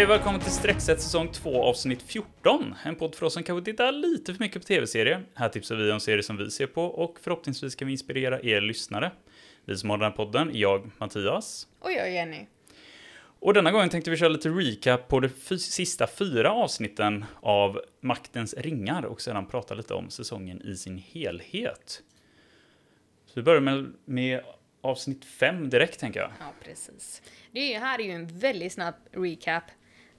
Hej och välkommen till Streckset säsong 2 avsnitt 14. En podd för oss som kanske tittar lite för mycket på tv-serier. Här tipsar vi om serier som vi ser på och förhoppningsvis kan vi inspirera er lyssnare. Vi som har den här podden, jag Mattias. Och jag Jenny. Och denna gången tänkte vi köra lite recap på de sista fyra avsnitten av Maktens ringar och sedan prata lite om säsongen i sin helhet. Så vi börjar med, med avsnitt 5 direkt tänker jag. Ja, precis. Det är, här är ju en väldigt snabb recap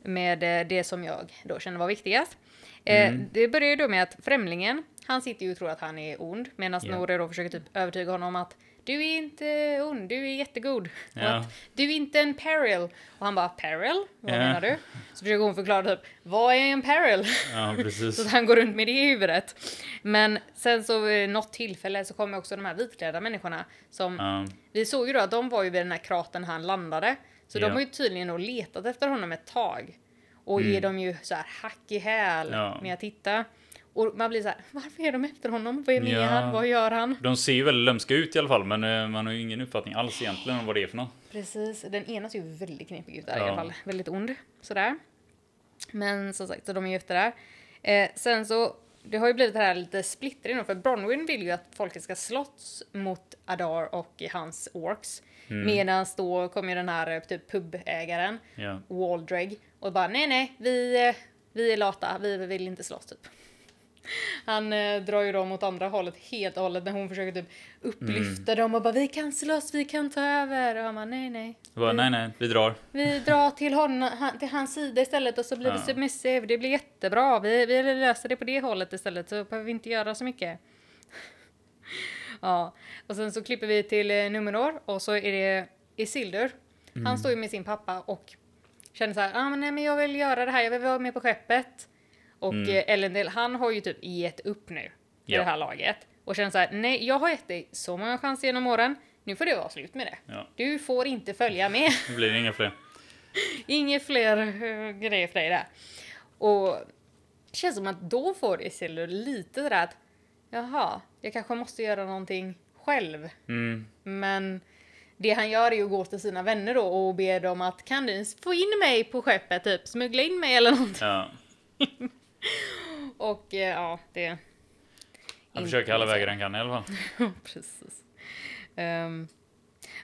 med eh, det som jag då känner var viktigast. Eh, Det börjar ju då med att främlingen, han sitter ju och tror att han är ond medan Ja. Nore då försöker typ övertyga honom att du är inte ond, du är jättegod. Ja. att du är inte en peril. Och han bara peril? Vad Ja. menar du? Så försöker hon förklara typ, vad är en peril? Ja, Så han går runt med det i huvudet. Men sen så vid något tillfälle så kommer också de här vitklädda människorna som Ja, vi såg ju då att de var ju vid den här kratern han landade. Så Ja. de har ju tydligen då letat efter honom ett tag. Och är de ju så här hack i häl Mm. Ja. med att titta. Och man blir så här, varför är de efter honom? Vad är med Ja. han? Vad gör han? de ser ju väldigt lömska ut i alla fall, men eh, man har ju ingen uppfattning alls egentligen om vad det är för något. Precis, den ena ser ju väldigt knepig ut där i Ja. alla fall. Väldigt ond. Sådär. Men som sagt, så de är ju efter där. Eh, sen så, det har ju blivit det här lite splittring för Bronwyn vill ju att folket ska slåss mot Adar och hans orks. Mm. Medan då kommer ju den här eh, typ pubägaren, Ja. Waldreg, och bara nej nej, vi, eh, vi är lata, vi vill inte slåss typ. Han eh, drar ju dem åt andra hållet helt och hållet när hon försöker typ upplyfta dem och bara vi kan slåss, vi kan ta över. Och han bara nej nej. Bara, vi- nej, nej, vi drar. vi drar till, honom, han, till hans sida istället och så blir Ja. vi submissive. Det blir jättebra. Vi, vi löser det på det hållet istället så behöver vi inte göra så mycket. ja, och sen så klipper vi till eh, Numenor och så är det Isildur. Mm. Han står ju med sin pappa och känner så här, ah, men nej men jag vill göra det här, jag vill vara med på skeppet. Och Mm. mm. Elendil, han har ju typ gett upp nu i Ja. det här laget. Och känner så här, nej jag har gett dig så många chanser genom åren, nu får det vara slut med det. Ja. Du får inte följa med. Det blir inga fler. Inget fler eh, grejer för dig där. Och det känns som att då får Isildur lite sådär att jaha, jag kanske måste göra någonting själv. Mm. Men det han gör är ju att gå till sina vänner då och be dem att kan du få in mig på skeppet, typ smuggla in mig eller någonting. Ja. Och eh, ja, det... Han försöker alla vägar han kan i alla fall. Precis. Ehm,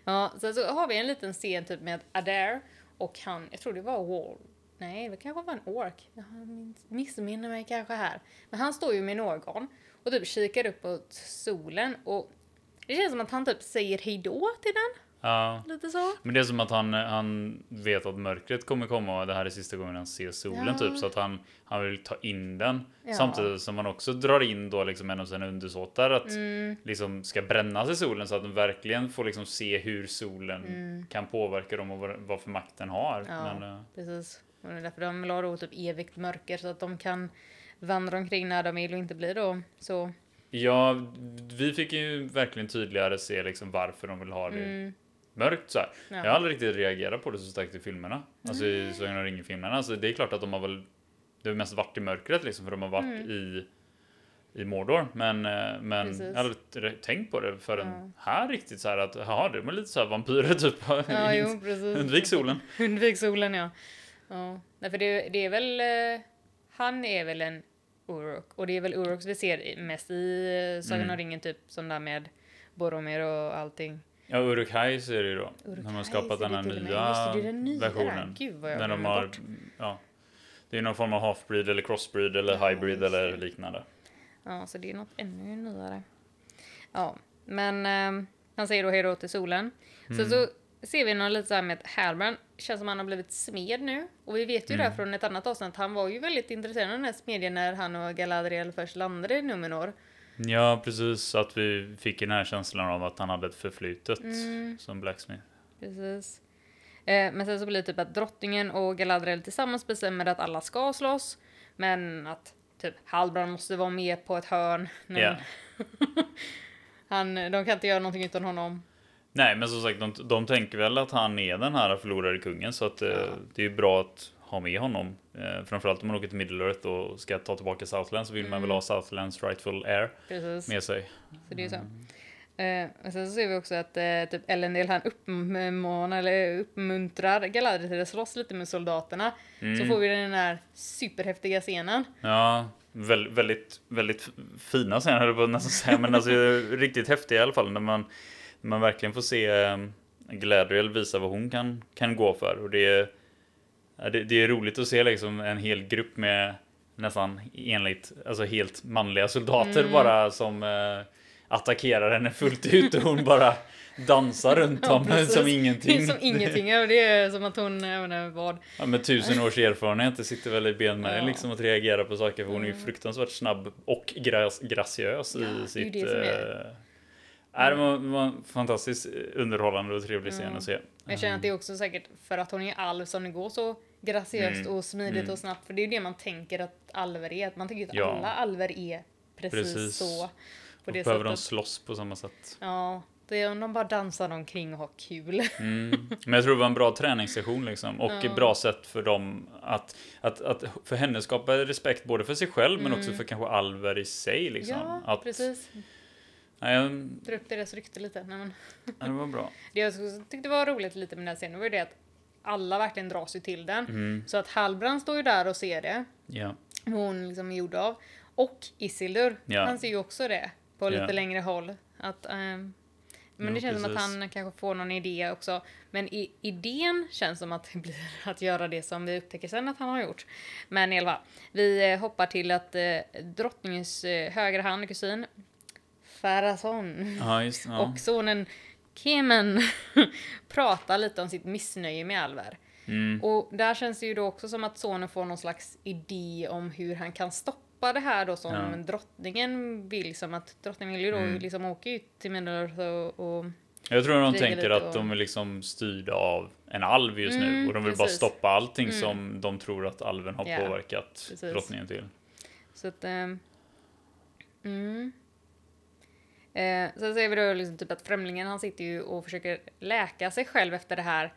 ja, sen så har vi en liten scen typ med Adair och han, jag tror det var Wall. Nej, det kanske var en ork. Jag missminner mig kanske här. Men han står ju med någon och typ kikar upp åt solen och det känns som att han typ säger hejdå till den. Ja. Lite så. Men det är som att han, han vet att mörkret kommer komma och det här är sista gången han ser solen Ja. typ. Så att han, han vill ta in den. Ja. Samtidigt som han också drar in då liksom en av sina undersåtar att Mm. liksom ska brännas i solen så att de verkligen får liksom se hur solen kan påverka dem och vad, vad för makt den har. Mm. Ja. Men, eh, Precis. Och det är därför de la då typ evigt mörker så att de kan vandra omkring när de vill och inte bli då så. ja, vi fick ju verkligen tydligare se liksom varför de vill ha det Mm. mörkt så här. Ja. Jag har aldrig riktigt reagerat på det så starkt i filmerna. Alltså i Sagan om ringen-filmerna. Alltså det är klart att de har väl Det har mest varit i mörkret liksom för de har varit i i Mordor. Men, eh, men Mm. Precis. jag hade aldrig tänkt på det förrän Ja. här riktigt så här att jaha, det är lite så här vampyrer typ. Ja, jo, precis. Undvik solen. Undvik solen, ja. Ja. Nej, för det, det är väl... eh, Han är väl en Uruk. Och det är väl Uruks vi ser mest i eh, Sagan Mm. om ringen, typ som där med Boromir och allting. Ja, Uruk-hai så är det ju då. de har skapat den här nya, det, nya versionen. Gud, vad jag När de har, bort. ja. Det är någon form av half-breed eller crossbreed eller Ja, hybrid eller liknande. Ja, så det är något ännu nyare. Ja, men eh, han säger då hej då till solen. Mm. Sen så ser vi något lite så här med att Halbrand känns som han har blivit smed nu. Och vi vet ju Mm. det från ett annat avsnitt, han var ju väldigt intresserad av den här smedjan när han och Galadriel först landade i Numenor. Ja, precis. Att vi fick den här känslan av att han hade ett förflutet Mm. som blacksmith. Precis. Eh, men sen så blir det typ att drottningen och Galadriel tillsammans bestämmer att alla ska slåss. Men att typ Halbrand måste vara med på ett hörn. Ja. Han, de kan inte göra någonting utan honom. Nej, men som sagt, de, de tänker väl att han är den här förlorade kungen, så att eh, Ja. det är ju bra att ha med honom. Eh, framförallt om man åker till Middle Earth och ska ta tillbaka Southland så vill man Mm. väl ha Southlands rightful heir Precis. med sig. Så det är så. Eh, och sen så ser vi också att eh, typ Elendil han uppmanar eller uppmuntrar Galadriel att slåss lite med soldaterna. Så får vi den här superhäftiga scenen. Ja, väl, väldigt, väldigt fina scener höll jag på att nästan säga, men alltså riktigt häftiga i alla fall när man, man verkligen får se eh, Gladriel visa vad hon kan, kan gå för. Och det är, det, det är roligt att se liksom en hel grupp med nästan enligt, alltså helt manliga soldater Mm. bara som eh, attackerar henne fullt ut och hon bara dansar runt Ja, dem som ingenting. som ingenting. Det är som att hon, jag inte vad. Ja, med tusen års erfarenhet, det sitter väl i benmärgen Ja. liksom att reagera på saker för hon är ju Mm. fruktansvärt snabb och gra- graciös Ja, i sitt... det som är. eh, Nej, det var, var en fantastiskt underhållande och trevlig scen Ja. att se. Jag känner att det är också säkert för att hon är alv som det går så graciöst Mm. och smidigt Mm. och snabbt. För det är ju det man tänker att alver är. Man tänker att Ja. alla alver är precis, Precis. så. På Och det behöver de sättet. slåss på samma sätt. Ja, det är om de bara dansar omkring och har kul. Mm. Men jag tror det var en bra träningssession liksom. Och Ja. ett bra sätt för dem att, att, att för henne skapa respekt både för sig själv men också Mm. för kanske alver i sig liksom. ja, att, precis. Nej, jag- Dra upp deras rykte lite. Nej, men. ja, det var bra. Det jag tyckte var roligt lite med den här scenen var ju det att alla verkligen dras ju till den. Mm. Så att Halbrand står ju där och ser det. Ja. hon liksom är gjord av. Och Isildur, Ja. han ser ju också det på lite Ja. längre håll. Att, ehm, men Jo, det känns som att precis. han kanske får någon idé också. Men i, idén känns som att det blir att göra det som vi upptäcker sen att han har gjort. Men i alla fall, vi eh, hoppar till att eh, drottningens eh, högra hand, kusin, Farason Ja, just. Ja. och sonen Kemen pratar lite om sitt missnöje med Alver. Mm. Och där känns det ju då också som att sonen får någon slags idé om hur han kan stoppa det här då som Ja. drottningen vill. Som att drottningen vill ju då Mm. liksom åka ut till Middle och, och Jag tror de tänker att och- de är liksom styrda av en alv just nu Mm, och de vill bara precis. stoppa allting Mm. som de tror att alven har Ja, påverkat precis. drottningen till. Så att... ehm, mm. Eh, sen ser vi då liksom typ att främlingen han sitter ju och försöker läka sig själv efter det här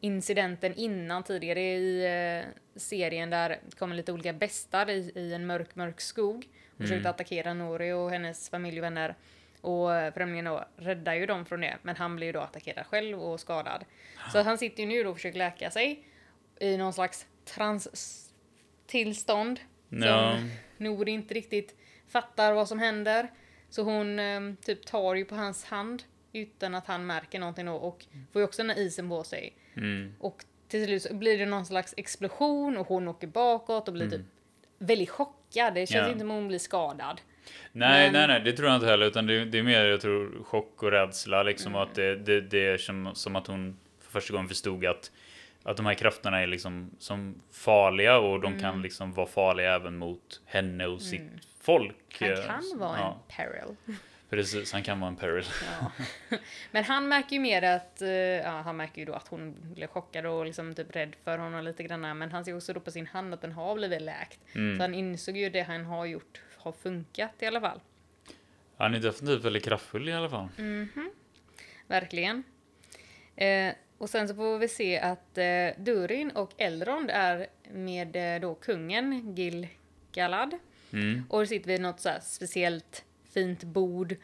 incidenten innan tidigare i eh, serien där det kommer lite olika bestar i, i en mörk, mörk skog och försökte Mm. attackera Nori och hennes familj och vänner. Och eh, främlingen då räddar ju dem från det, men han blir ju då attackerad själv och skadad. Så han sitter ju nu då och försöker läka sig i någon slags trans-tillstånd. Ja, Nori inte riktigt fattar vad som händer. Så hon eh, typ tar ju på hans hand utan att han märker någonting då och får ju också den här isen på sig. mm. Och till slut så blir det någon slags explosion och hon åker bakåt och blir typ väldigt chockad. Det känns Mm. Ja. inte som hon blir skadad. Nej, Men- nej, nej, det tror jag inte heller, utan det, det är mer, jag tror, chock och rädsla liksom, och att det, det, det är som, som att hon för första gången förstod att, att de här krafterna är liksom som farliga och de kan liksom vara farliga även mot henne och sitt folk. Han Eh, kan vara ja, en peril. Precis, han kan vara en peril. Ja. Men han märker ju mer att, eh, ja, han märker ju då att hon blev chockad och liksom typ rädd för honom lite grann. Men han ser också då på sin hand att den har blivit läkt. Mm. Så han insåg ju det han har gjort har funkat i alla fall. Han är definitivt väldigt kraftfull i alla fall. Verkligen. Eh, och sen så får vi se att eh, Durin och Elrond är med eh, då kungen Gil Galad. Mm. Och sitter vid något så här speciellt fint bord.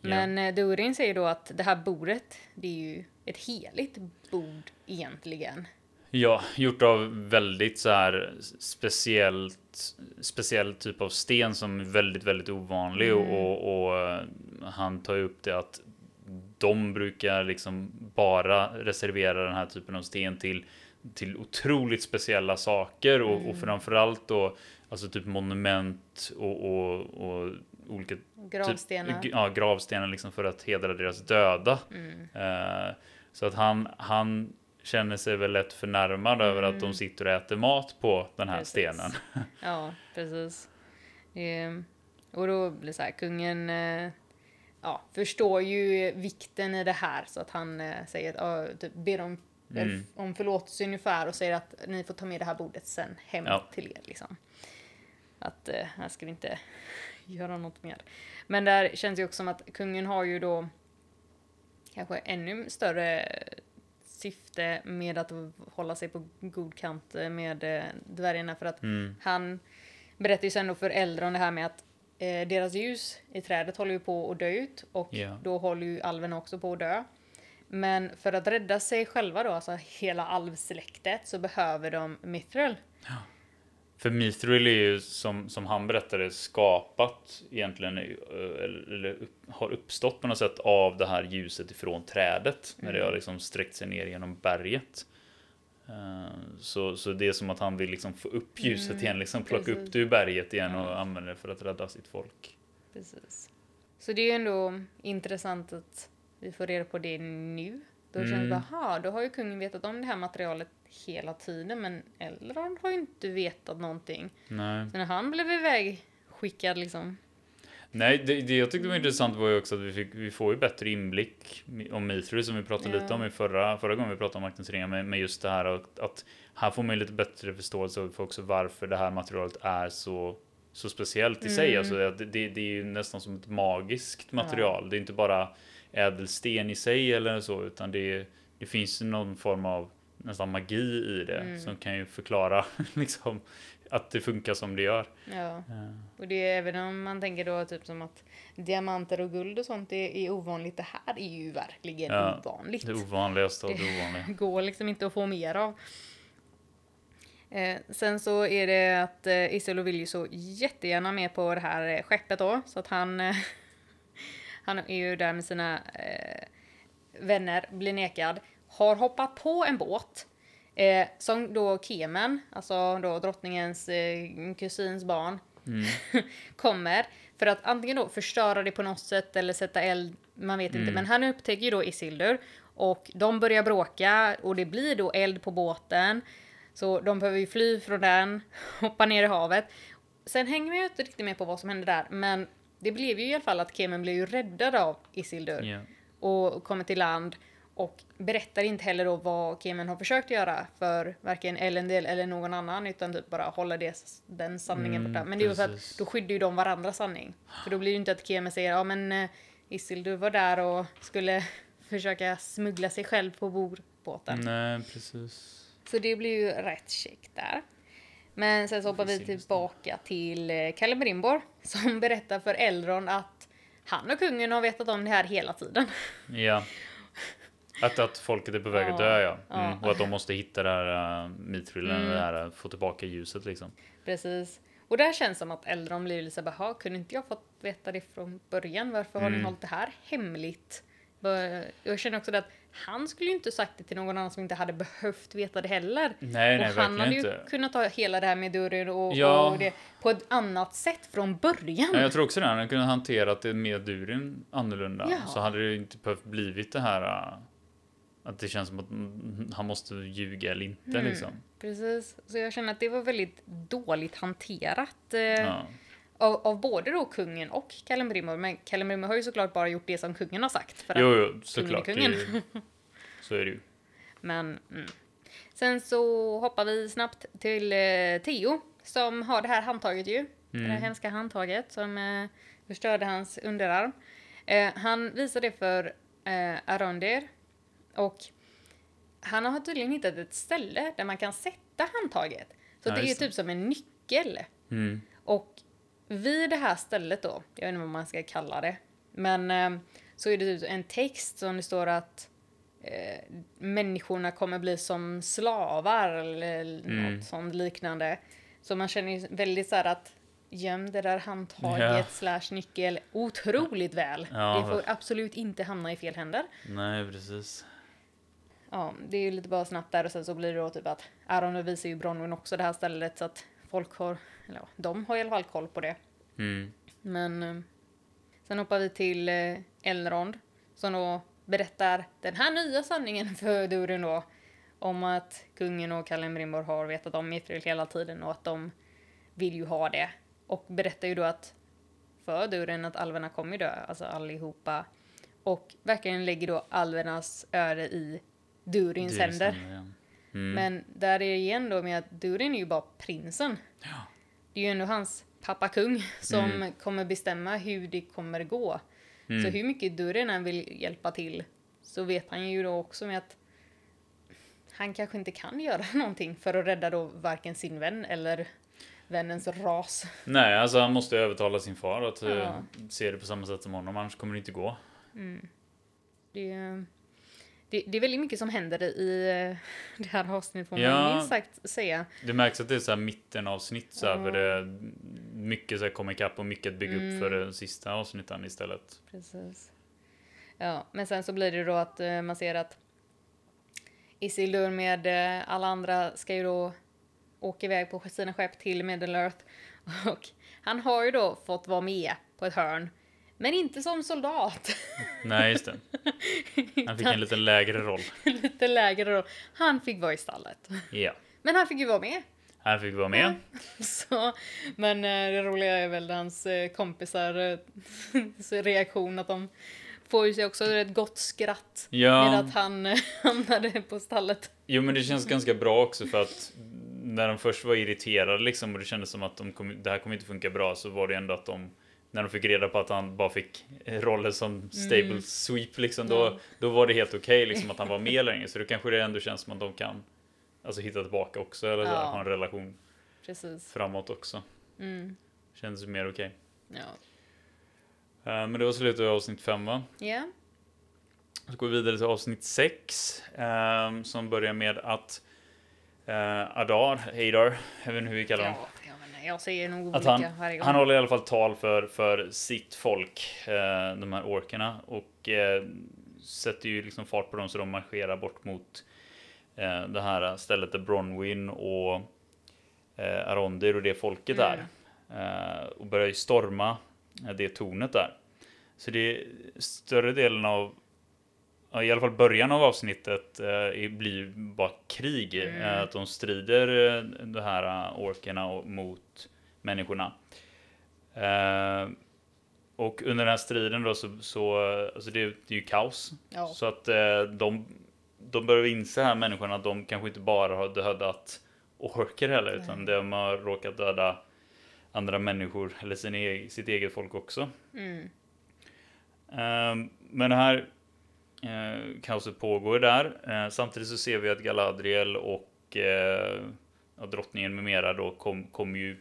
Men eh, Durin säger då att det här bordet, det är ju ett heligt bord egentligen. Ja, gjort av väldigt så här speciellt, speciell typ av sten som är väldigt, väldigt ovanlig Mm. och, och, och eh, han tar ju upp det att de brukar liksom bara reservera den här typen av sten till, till otroligt speciella saker och, Mm. och framförallt då alltså typ monument och, och, och olika Gravstenar. Typ, ja, gravstenar liksom för att hedra deras döda. Mm. Eh, så att han, han känner sig väl lätt förnärmad över att de sitter och äter mat på den här Mm. Precis. stenen. Ja, precis. Ehm, och då blir så här, kungen eh, ja, förstår ju vikten i det här så att han eh, säger att, ja, typ, ber om, Mm. om förlåtelse ungefär och säger att ni får ta med det här bordet sen hem Ja. till er. Liksom. Att eh, här ska vi inte göra något mer. Men där känns det också som att kungen har ju då kanske ännu större syfte med att hålla sig på god kant med eh, dvärgarna för att Mm. han berättar ju sen då för Eldron det här med att eh, deras ljus i trädet håller ju på att dö ut och Ja. då håller ju alverna också på att dö. Men för att rädda sig själva då, alltså hela alvsläktet, så behöver de Mithril. För Mithril är ju som, som han berättade skapat egentligen eh, eller, eller har uppstått på något sätt av det här ljuset ifrån trädet när det har liksom sträckt sig ner genom berget. Eh, Så, så det är som att han vill liksom få upp ljuset Mm, igen, liksom plocka precis. upp det ur berget igen och Ja. använda det för att rädda sitt folk. Precis. Så det är ju ändå intressant att vi får reda på det nu. Då känns det Mm. bara, "Ha, då har ju kungen vetat om det här materialet hela tiden, men Elrond har ju inte vetat någonting. Nej. Så när han blev iväg skickad liksom. Nej, det, det jag tyckte var intressant var ju också att vi, fick, vi får ju bättre inblick om Mithril som vi pratade Ja. lite om i förra, förra gången vi pratade om Maktens ringar med, med just det här att, att här får man ju lite bättre förståelse för också varför det här materialet är så, så speciellt i sig. Mm. Alltså att det, det, det är ju nästan som ett magiskt material. Det är inte bara ädelsten i sig eller så, utan det, det finns någon form av nästan magi i det Mm. som kan ju förklara liksom att det funkar som det gör. Ja. Ja. Och det är även om man tänker då typ som att diamanter och guld och sånt är, är ovanligt. Det här är ju verkligen Ja, ovanligt. Det ovanligaste av det ovanliga. går liksom inte att få mer av. Eh, sen så är det att eh, Isildur vill ju så jättegärna med på det här eh, skeppet då, så att han, eh, han är ju där med sina eh, vänner, blir nekad, har hoppat på en båt eh, som då Kemen, alltså då drottningens eh, kusins barn, kommer för att antingen då förstöra det på något sätt eller sätta eld, man vet inte, men han upptäcker ju då Isildur och de börjar bråka och det blir då eld på båten. Så de behöver ju fly från den, hoppa ner i havet. Sen hänger ju inte riktigt med på vad som hände där, men det blev ju i alla fall att Kemen blev ju räddad av Isildur Ja. och kommer till land och berättar inte heller då vad Kemen har försökt göra för varken Elendil eller någon annan utan typ bara hålla det, den sanningen Mm, borta. Men det är ju för att då skyddar ju de varandras sanning. För då blir det ju inte att Kemen säger ja men eh, Isildur var där och skulle försöka smuggla sig själv på bordbåten. Nej, precis. Så det blir ju rätt käckt där. Men sen så hoppar vi tillbaka till eh, Celebrimbor som berättar för Elrond att han och kungen har vetat om det här hela tiden. Ja. Att, att folket är på väg att dö, ja. Mm. Och att de måste hitta det här uh, mitrillen, Mm. det här, uh, få tillbaka ljuset liksom. Precis. Och där känns som att Elrond blir lite såhär, "Jaha, kunde inte jag fått veta det från början? Varför har ni Mm. hållit det här hemligt? Jag känner också det att han skulle ju inte sagt det till någon annan som inte hade behövt veta det heller. Nej, nej, och han hade ju inte. kunnat ta hela det här med dörren och, Ja. och det på ett annat sätt från början. Ja, jag tror också det. Han hade kunnat hanterat det med Durin annorlunda. Ja. Så hade det inte behövt blivit det här uh, att det känns som att mm, han måste ljuga eller inte Mm. liksom. Precis. Så jag känner att det var väldigt dåligt hanterat. Eh, Ja. av, av både då kungen och Celebrimbor. Men Celebrimbor har ju såklart bara gjort det som kungen har sagt. För Jo, jo, såklart. Är kungen. ju, så är det ju. Men mm. sen så hoppar vi snabbt till eh, Theo som har det här handtaget ju. Det här Mm. hemska handtaget som eh, förstörde hans underarm. Eh, han visar det för eh, Arondir och han har tydligen hittat ett ställe där man kan sätta handtaget. Så Ja, det är det. typ som en nyckel. Mm. Och vid det här stället då, jag vet inte vad man ska kalla det, men eh, så är det typ en text som det står att eh, människorna kommer bli som slavar eller Mm. något sånt liknande. Så man känner ju väldigt så här att göm det där handtaget Ja. slash nyckel otroligt väl. Ja, det får absolut inte hamna i fel händer. Nej, precis. Ja, det är ju lite bara snabbt där och sen så blir det då typ att Aron visar ju Bronwyn också det här stället så att folk har, eller ja, de har i alla fall koll på det. Mm. Men eh, sen hoppar vi till eh, Elrond som då berättar den här nya sanningen för Durin då. Om att kungen och Celebrimbor har vetat om Mithril hela tiden och att de vill ju ha det. Och berättar ju då att för Durin att alverna kommer dö, alltså allihopa. Och verkligen lägger då alvernas öde i Durins Det händer. samma igen. Mm. Men där är det igen då med att Durin är ju bara prinsen. Ja. Det är ju ändå hans pappa kung som Mm. kommer bestämma hur det kommer gå. Mm. Så hur mycket Durin än vill hjälpa till så vet han ju då också med att han kanske inte kan göra någonting för att rädda då varken sin vän eller vännens ras. Nej, alltså han måste övertala sin far att eh, Ja. se det på samma sätt som honom, annars kommer det inte gå. Det, är- det, det är väldigt mycket som händer i eh, det här avsnittet får man Ja. minst sagt säga. Det märks att det är så här mitten avsnitt så här, för det mycket så här ikapp och mycket att bygga Mm. upp för den sista avsnitten istället. Precis. Ja, men sen så blir det då att eh, man ser att Isildur med eh, alla andra ska ju då åka iväg på sina skepp till Middle Earth. Och han har ju då fått vara med på ett hörn. Men inte som soldat. Nej, just det. Han fick en lite lägre roll. Lite lägre då. Han fick vara i stallet. Ja. Men han fick ju vara med. Han fick vara med. Så, men eh, det roliga är väl hans eh, kompisar eh, reaktion att de får ju sig också ett gott skratt med Ja, att han hamnade på stallet. jo men det känns ganska bra också för att när de först var irriterade liksom och det kändes som att de kom, det här kommer inte funka bra så var det ändå att de när de fick reda på att han bara fick rollen som stable sweep liksom då, då var det helt okej liksom att han var med längre så då kanske det ändå känns som att de kan alltså hitta tillbaka också eller Ja. ha en relation Precis. framåt också. Mm. Kändes mer okej. Ja. Eh, Men det var slutet av avsnitt fem va? Ja. Så går vi vidare till avsnitt 6 som börjar med att eh, Adar, vet inte hur vi kallar. Ja, jag säger nog olika han, varje gång. han håller i alla fall tal för, för sitt folk, eh, de här orkerna, och eh, sätter ju liksom fart på dem så de marscherar bort mot eh, det här stället där Bronwyn och eh, Arondir och det folket Mm. är. Eh, och börjar ju storma eh, det tornet där. Så det är större delen av I alla fall början av avsnittet eh, blir bara krig. Mm. Eh, att de strider eh, de här eh, orkerna mot människorna. Eh, och under den här striden då så, så alltså det, är- det är ju kaos. Ja. Så att eh, de, de börjar inse här människorna att de kanske inte bara har dödat orker heller utan de har råkat döda andra människor eller sin eg- sitt eget folk också. Mm. Ehm, Men det här eh, kaoset pågår där. Eh, Samtidigt så ser vi att Galadriel och eh, ja, drottningen med mera då kom, kom ju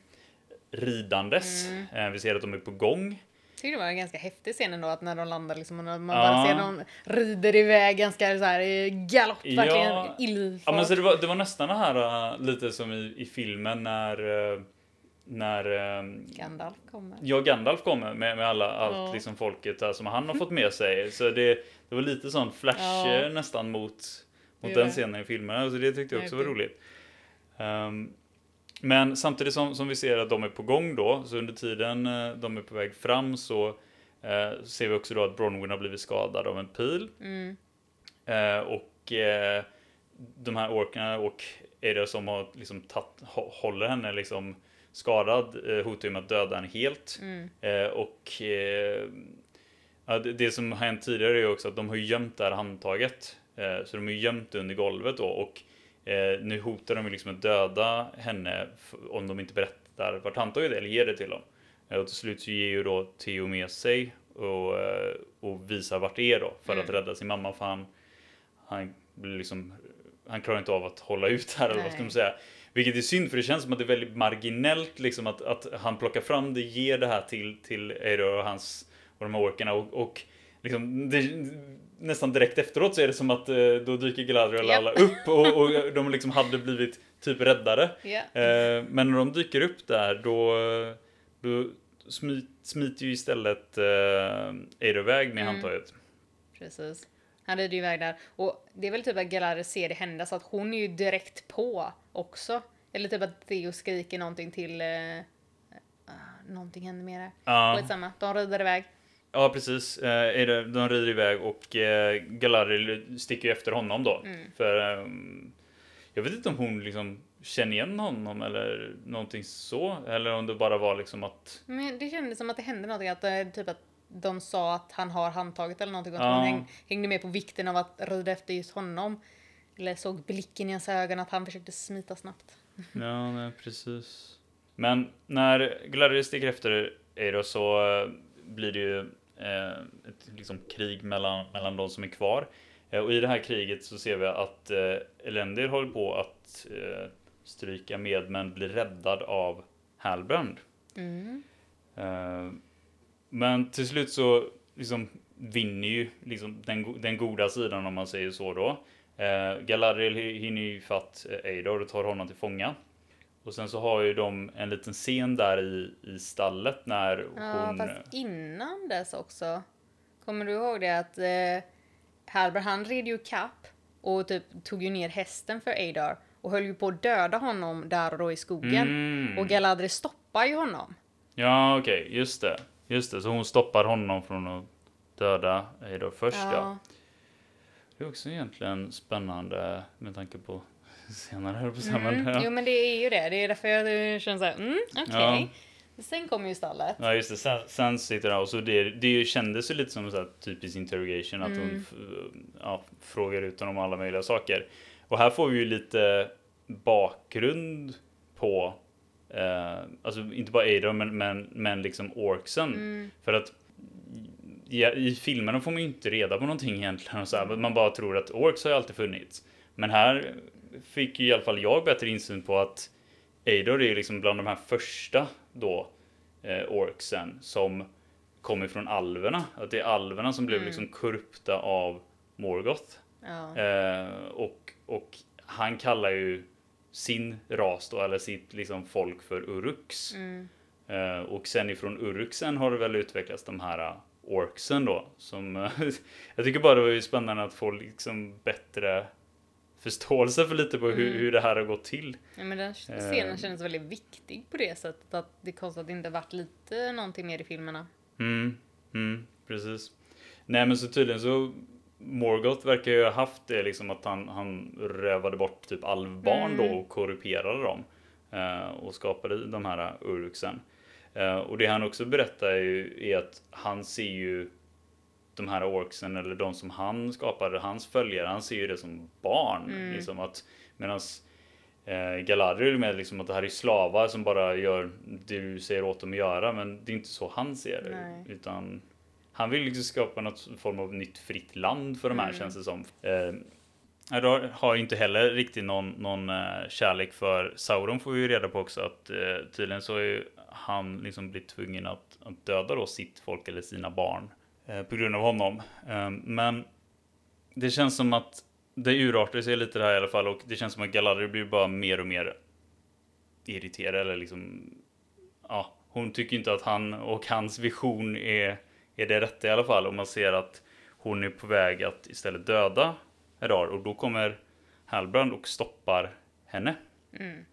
ridandes. Mm. Eh, Vi ser att de är på gång. Jag tycker det var en ganska häftig scen ändå att när de landar liksom, och man Ja. bara ser dem rider iväg ganska så här i galopp, Ja. verkligen illfart. Ja, men så det, var, det var nästan det här eh, lite som i, i filmen när eh, när eh, Gandalf kommer. Ja, Gandalf kommer med, med alla, allt Ja. liksom folket där som han har fått med sig. Så det, det var lite sån flash Ja. eh, nästan mot, mot Det den är det. scenen i filmerna. Så det tyckte jag också var roligt. Ehm, men samtidigt som, som vi ser att de är på gång då, så under tiden eh, de är på väg fram så eh, ser vi också då att Bronwyn har blivit skadad av en pil. Mm. Eh, och eh, de här orkerna och Ada som har liksom tatt, hå- håller henne liksom skadad eh, hotar ju med att döda henne helt. Mm. Eh, och eh, ja, det, det som har hänt tidigare är också att de har gömt det här handtaget. Eh, så de har gömt det under golvet då och eh, nu hotar de ju liksom att döda henne om de inte berättar vart handtaget är eller ger det till dem. Eh, och till slut så ger ju då Theo med sig och, och visar vart det är då för att Mm. rädda sin mamma för han, han blir liksom han klarar inte av att hålla ut här eller vad ska man säga. Vilket är synd för det känns som att det är väldigt marginellt liksom att, att han plockar fram det, ger det här till, till Eiro och hans och de här orkerna och, och liksom det, nästan direkt efteråt så är det som att eh, då dyker Galadriel Japp. alla upp och, och de liksom hade blivit typ räddade. Ja. Eh, men när de dyker upp där då, då smit, smiter ju istället eh, Eiro iväg med Mm. handtaget. Precis. Han rider ju iväg där. Och det är väl typ att Galadriel ser det hända så att hon är ju direkt på också. Eller typ att Theo skriker någonting till... Uh, någonting händer med det. Ja. Skitsamma, de rider iväg. Ja, precis. Eh, de rider iväg och eh, Galadriel sticker ju efter honom då. Mm. För ehm, jag vet inte om hon liksom känner igen honom eller någonting så. Eller om det bara var liksom att... Men det kändes som att det hände någonting, att eh, typ att de sa att han har handtaget eller någonting och att Ja. hon häng, hängde med på vikten av att rida efter just honom. Eller såg blicken i hans ögon att han försökte smita snabbt. Ja, nej, precis. Men när Galadriel sticker efter Eiro så eh, blir det ju eh, ett liksom, krig mellan, mellan de som är kvar. Eh, och i det här kriget så ser vi att eh, Elendil håller på att eh, stryka med men blir räddad av Halbrand. Mm. Eh, men till slut så liksom vinner ju liksom den, den goda sidan om man säger så då. Uh, Galadriel hi- hinner ju fatt eh, Eidor och tar honom till fånga. Och sen så har ju de en liten scen där i, i stallet när Ja, hon... fast innan dess också. Kommer du ihåg det att eh, Halber han red ju kapp och typ tog ju ner hästen för Eidar och höll ju på att döda honom där och då i skogen. Mm. Och Galadriel stoppar ju honom. Ja, okej, just det. Just det, så hon stoppar honom från att döda Eidor först ja. Det är också egentligen spännande med tanke på senare, jag på men, Mm. ja. Jo men det är ju det. Det är därför jag känner såhär, mm okej. Sen kommer ju stallet. Ja just det, sen, sen sitter där och så det, det kändes ju lite som sån här typisk interrogation att Mm. hon ja, frågar ut honom alla möjliga saker. Och här får vi ju lite bakgrund på eh, alltså inte bara Adar men, men, men liksom orksen. Mm. För att i, i filmerna får man ju inte reda på någonting egentligen. Och så här, man bara tror att orks har ju alltid funnits. Men här fick ju i alla fall jag bättre insyn på att Eidor är ju liksom bland de här första då eh, orksen som kommer från alverna. Att det är alverna som blev liksom korrupta av Morgoth. Ja. Eh, och, och han kallar ju sin ras då, eller sitt liksom folk för Uruks. Mm. Eh, och sen ifrån Uruksen har det väl utvecklats de här orksen då. Som, eh, jag tycker bara det var ju spännande att få liksom bättre förståelse för lite på hur, Mm. hur det här har gått till. Ja, men den Eh. scenen kändes väldigt viktig på det sättet att det konstigt att det inte varit lite någonting mer i filmerna. Mm, mm, precis. Nej men så tydligen så Morgoth verkar ju ha haft det liksom att han, han rövade bort typ alvbarn Mm. då och korrumperade dem. Eh, och skapade de här uruksen. Eh, och det han också berättar är ju är att han ser ju de här orksen eller de som han skapade, hans följare, han ser ju det som barn. Mm. Liksom att medans Eh, Galadriel med liksom att det här är slavar som bara gör det du säger åt dem att göra men det är inte så han ser det. Nej. Utan han vill liksom skapa något form av nytt fritt land för de här Mm. känns det som. Eh, Adar har inte heller riktigt någon, någon eh, kärlek för Sauron får vi ju reda på också att eh, tydligen så är ju han liksom blivit tvungen att, att döda då sitt folk eller sina barn eh, på grund av honom. Eh, men det känns som att det urartar sig lite det här i alla fall och det känns som att Galadriel blir bara mer och mer irriterad eller liksom ja, hon tycker inte att han och hans vision är, är det rätta i alla fall och man ser att hon är på väg att istället döda Hedar och då kommer Halbrand och stoppar henne. Mm.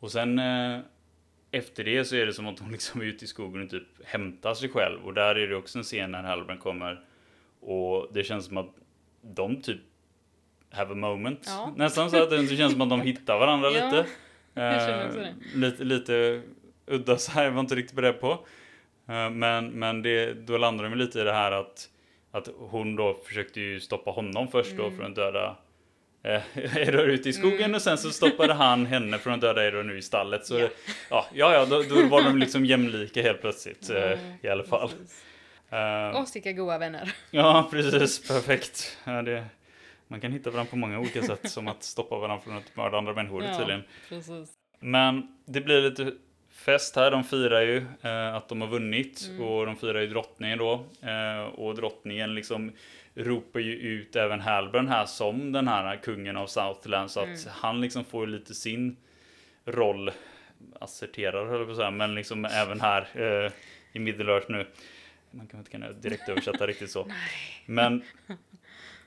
Och sen eh, efter det så är det som att hon liksom är ute i skogen och typ hämtar sig själv och där är det också en scen när Halbrand kommer och det känns som att de typ have a moment. Ja. Nästan så att det känns som att de hittar varandra Ja, lite. det. lite, lite udda så här, jag var inte riktigt beredd på. Eh, men men det, då landar de lite i det här att, att hon då försökte ju stoppa honom först då Mm. från att döda eh, Eidor ute i skogen Mm. och sen så stoppade han henne från att döda Eidor nu istället. Så Ja. ja, ja, då, då var de liksom jämlika helt plötsligt eh, Mm, i alla fall. Eh, Och vilka goda vänner. Ja, precis. Perfekt. Ja, det, man kan hitta varandra på många olika sätt, som att stoppa varandra från att mörda andra människor Ja. tydligen. Precis. Men det blir lite fest här. De firar ju eh, att de har vunnit Mm. och de firar ju drottningen då. Eh, och drottningen liksom ropar ju ut även Halbrand här som den här kungen av Southland så att Mm. han liksom får ju lite sin roll asserterad höll jag på att säga, men liksom även här eh, i Middle-earth nu. Man kan inte kunna direkt översätta riktigt så. Men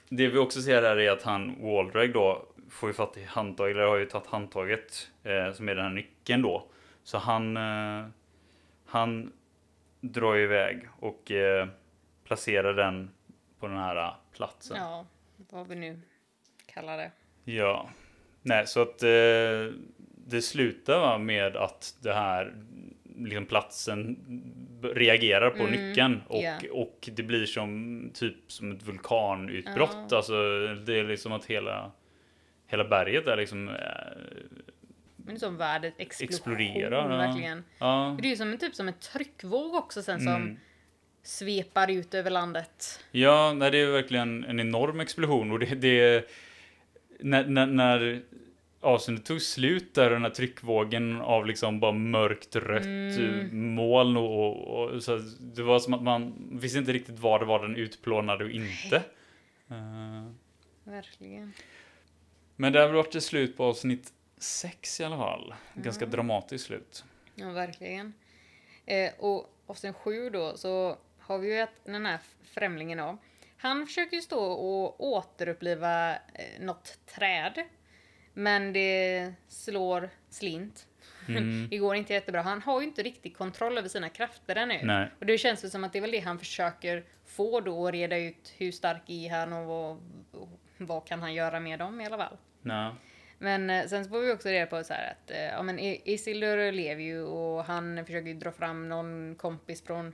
det vi också ser här är att han Waldreg då får ju fatt i handtaget, eller har ju tagit handtaget eh, som är den här nyckeln då. Så han, eh, han drar iväg och eh, placerar den på den här eh, platsen. Ja, vad vi nu kallar det. Ja. Nej, så att eh, det slutar va, med att det här liksom platsen reagerar på Mm, nyckeln och, ja. och det blir som typ som ett vulkanutbrott. Ja. Alltså det är liksom att hela hela berget är liksom eh, Men det är som explosion, exploderar. verkligen. Ja. Det är ju som en, typ som en tryckvåg också sen som Mm. Svepar ut över landet. Ja, nej, det är verkligen en enorm explosion och det, det när, när, när avsnittet tog slut där, den här tryckvågen av liksom bara mörkt rött Mm. moln och, och, och så det var som att man visste inte riktigt vad det var den utplånade och inte. Eh, Verkligen. men det har varit ett slut på avsnitt sex i alla fall. Ganska Mm. dramatiskt slut. Ja, verkligen. Eh, och avsnitt sju då så har vi ju ett, den här främlingen då. Han försöker ju stå och återuppliva eh, något träd. Men det slår slint. Mm. Det går inte jättebra. Han har ju inte riktigt kontroll över sina krafter ännu. Nej. Och det känns ju som att det är väl det han försöker få då och reda ut hur stark är han och vad, vad kan han göra med dem i alla fall. Nej. Men eh, sen så får vi också reda på så här att eh, ja, men I- Isildur lever ju och han försöker ju dra fram någon kompis från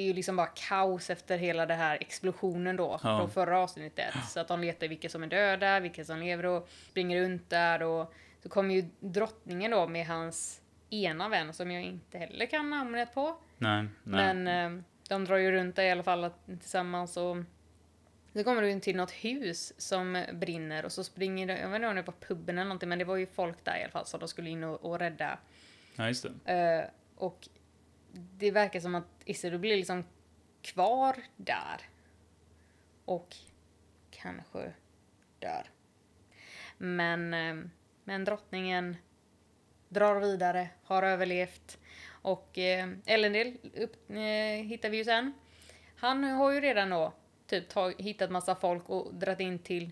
det är ju liksom bara kaos efter hela det här explosionen då Ja. från förra avsnittet. Så att de letar vilka som är döda, vilka som lever och springer runt där och så kommer ju drottningen då med hans ena vän som jag inte heller kan namnet på. Nej. Nej. Men eh, de drar ju runt där i alla fall tillsammans och så kommer du in till något hus som brinner och så springer det, jag vet inte om det var puben eller någonting men det var ju folk där i alla fall som de skulle in och, och rädda. Ja, just det. Eh, och det verkar som att Isildur blir liksom kvar där. Och kanske dör. Men, eh, men drottningen drar vidare, har överlevt. Och eh, Elendil upp, eh, hittar vi ju sen. Han har ju redan då typ tag, hittat massa folk och dragit in till...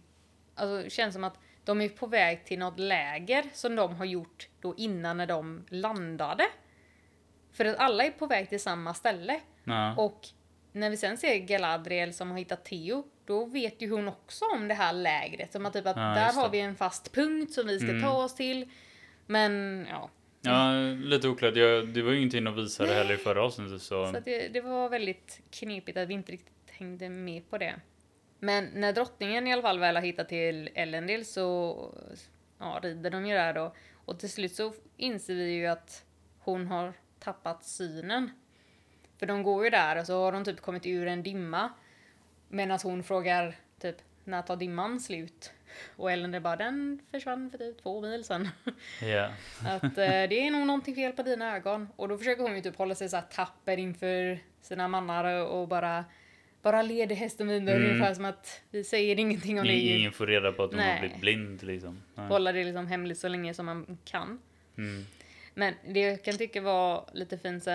Alltså det känns som att de är på väg till något läger som de har gjort då innan när de landade. För att alla är på väg till samma ställe. Ja. Och när vi sen ser Galadriel som har hittat Theo, då vet ju hon också om det här lägret. Som att typ att Ja, där har vi en fast punkt som vi ska Mm. ta oss till. Men ja, Ja, lite oklart. Jag, det var ju ingenting att visa det heller i förra avsnittet så... Så det, det var väldigt knepigt att vi inte riktigt hängde med på det. Men när drottningen i alla fall väl har hittat till Elendil så ja, rider de ju där då. Och till slut så inser vi ju att hon har tappat synen. För de går ju där och så har de typ kommit ur en dimma. Medan hon frågar typ när tar dimman slut? Och Elendil bara den försvann för typ två mil sedan. Ja. Att eh, det är nog någonting fel på dina ögon. Och då försöker hon ju typ hålla sig så här tapper inför sina mannar och bara bara leder hästen vidare Mm. ungefär som att vi säger ingenting om det. Ingen, får reda på att hon har Nej. blivit blind liksom. Nej. Hålla det liksom hemligt så länge som man kan. Mm. Men det jag kan tycka var lite fint eh,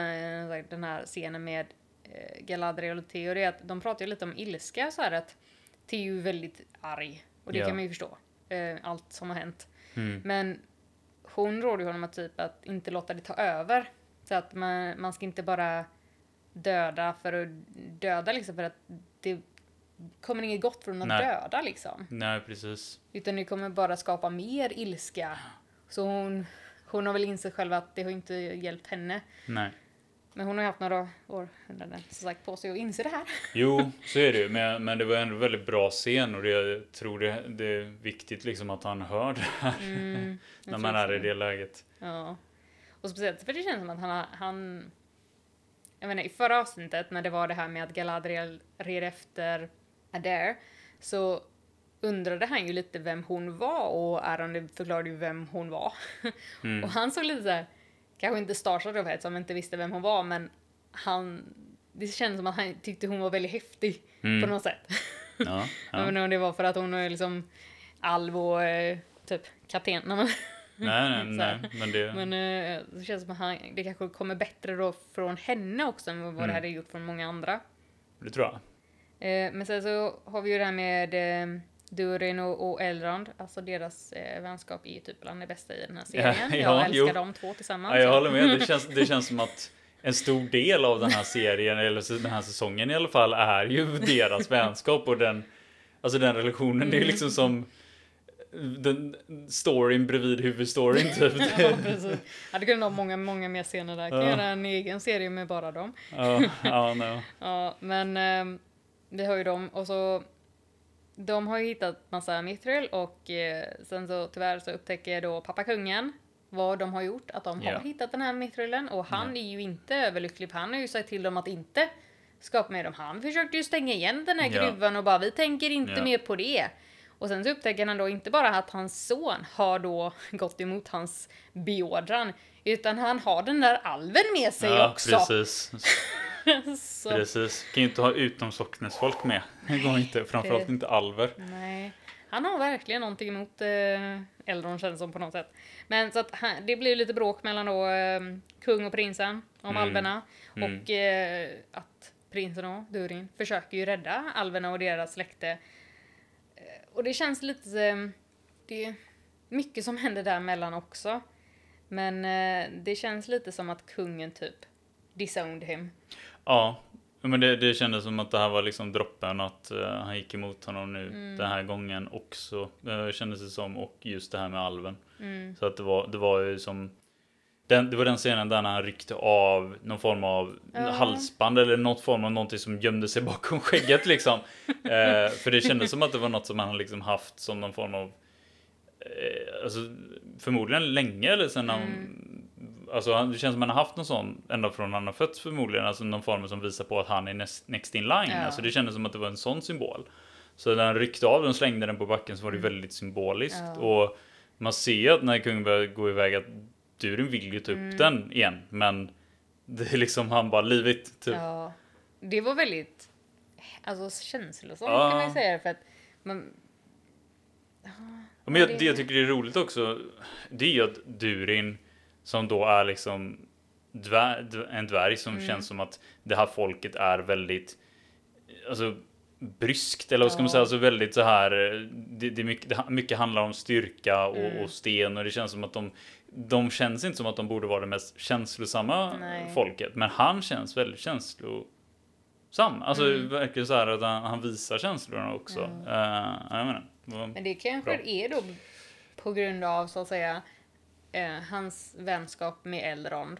den här scenen med eh, Galadriel och det är att de pratar ju lite om ilska så här att Theo är väldigt arg. Och det Ja. kan man ju förstå. Eh, allt som har hänt. Mm. Men hon råder ju honom att typ att inte låta det ta över. Så att man, man ska inte bara döda för att döda liksom för att det kommer inget gott från att Nej. döda liksom. Nej, precis. Utan det kommer bara skapa mer ilska. Så hon, hon har väl insett själv att det har inte hjälpt henne. Nej. Men hon har ju haft några århundraden som sagt på sig att inse det här. Jo, så är det ju. Men, men det var en väldigt bra scen och det, jag tror det, det är viktigt liksom att han hör det här Mm, när man är också i det läget. Ja. Och speciellt för det känns som att han, han jag menar, i förra avsnittet när det var det här med att Galadriel red efter Adair så undrade han ju lite vem hon var och Aaron förklarade ju vem hon var. Mm. Och han såg lite så här, kanske inte starstruck av det som inte visste vem hon var men han, det kändes som att han tyckte hon var väldigt häftig på Mm. något sätt. Ja, Jag ja. vet inte om det var för att hon är liksom alv och eh, typ kapten. Nej, men- Nej, nej. Men det... Men eh, det känns som att han, det kanske kommer bättre då från henne också än vad Mm. det hade gjort från många andra. det tror jag. Eh, men sen så har vi ju det här med Durin och, och Elrond. Alltså deras eh, vänskap är ju typ bland det bästa i den här serien. Ja, jag älskar jo. de två tillsammans. Ja, jag håller med. Det känns, det känns som att en stor del av den här serien, eller den här säsongen i alla fall, är ju deras vänskap och den, alltså den relationen. Det är liksom som den storyn bredvid huvudstoryn typ. ja, precis. Ja, det kunde ha många, många mer scener där. Jag kan Ja. göra en egen serie med bara dem. Ja, ja, no. Ja, men eh, vi har ju dem och så de har ju hittat massa mithril och eh, sen så tyvärr så upptäcker då pappa kungen vad de har gjort, att de Ja. har hittat den här mithrilen och han Ja. är ju inte överlycklig för han har ju sagt till dem att inte skapa med dem. Han försökte ju stänga igen den här Ja. gruvan och bara vi tänker inte Ja. mer på det. Och sen så upptäcker han då inte bara att hans son har då gått emot hans beordran, utan han har den där alven med sig ja, också. precis. så, Precis. Kan ju inte ha utomsocknesfolk med. Det går inte. Framförallt inte alver. nej. Han har verkligen någonting emot eh, Eldron känns som på något sätt. Men så att han, det blir lite bråk mellan då eh, kung och prinsen om Mm. alverna. Mm. Och eh, att prinsen och Durin försöker ju rädda alverna och deras släkte. Eh, och det känns lite... Eh, det är mycket som händer där mellan också. Men eh, det känns lite som att kungen typ disowned him. Ja, men det, det kändes som att det här var liksom droppen att eh, han gick emot honom nu Mm. den här gången också. Uh, kändes det som och just det här med alven. Mm. Så att det var, det var ju som den, det var den scenen där han ryckte av någon form av Ja. halsband eller något form av någonting som gömde sig bakom skägget liksom. eh, för det kändes som att det var något som han liksom haft som någon form av eh, alltså, förmodligen länge eller sen han, Mm. Alltså han- det känns som han har haft någon sån ända från han har fötts förmodligen. Alltså någon form som visar på att han är next, next in line. Ja. Alltså det kändes som att det var en sån symbol. Så när han ryckte av den och slängde den på backen så var det väldigt symboliskt. Mm. Ja. Och man ser att när kungen börjar gå iväg att Durin vill ju ta upp Mm. den igen. Men det är liksom han bara livigt. Typ. Ja. Det var väldigt alltså, känslosamt Ja. kan man ju säga. För att man, Men jag, det jag tycker är roligt också, det är ju att Durin, som då är liksom dvär, dv- en dvärg som Mm. känns som att det här folket är väldigt, alltså bryskt eller vad ska man säga, alltså väldigt så här, det, det, mycket, det, mycket handlar om styrka och, Mm. och sten och det känns som att de, de känns inte som att de borde vara det mest känslosamma Nej. folket, men han känns väldigt känslosam. Alltså Mm. verkligen så här att han, han visar känslorna också. Ja. Uh, jag menar, men det kanske Bra. är då på grund av så att säga eh, hans vänskap med Elrond.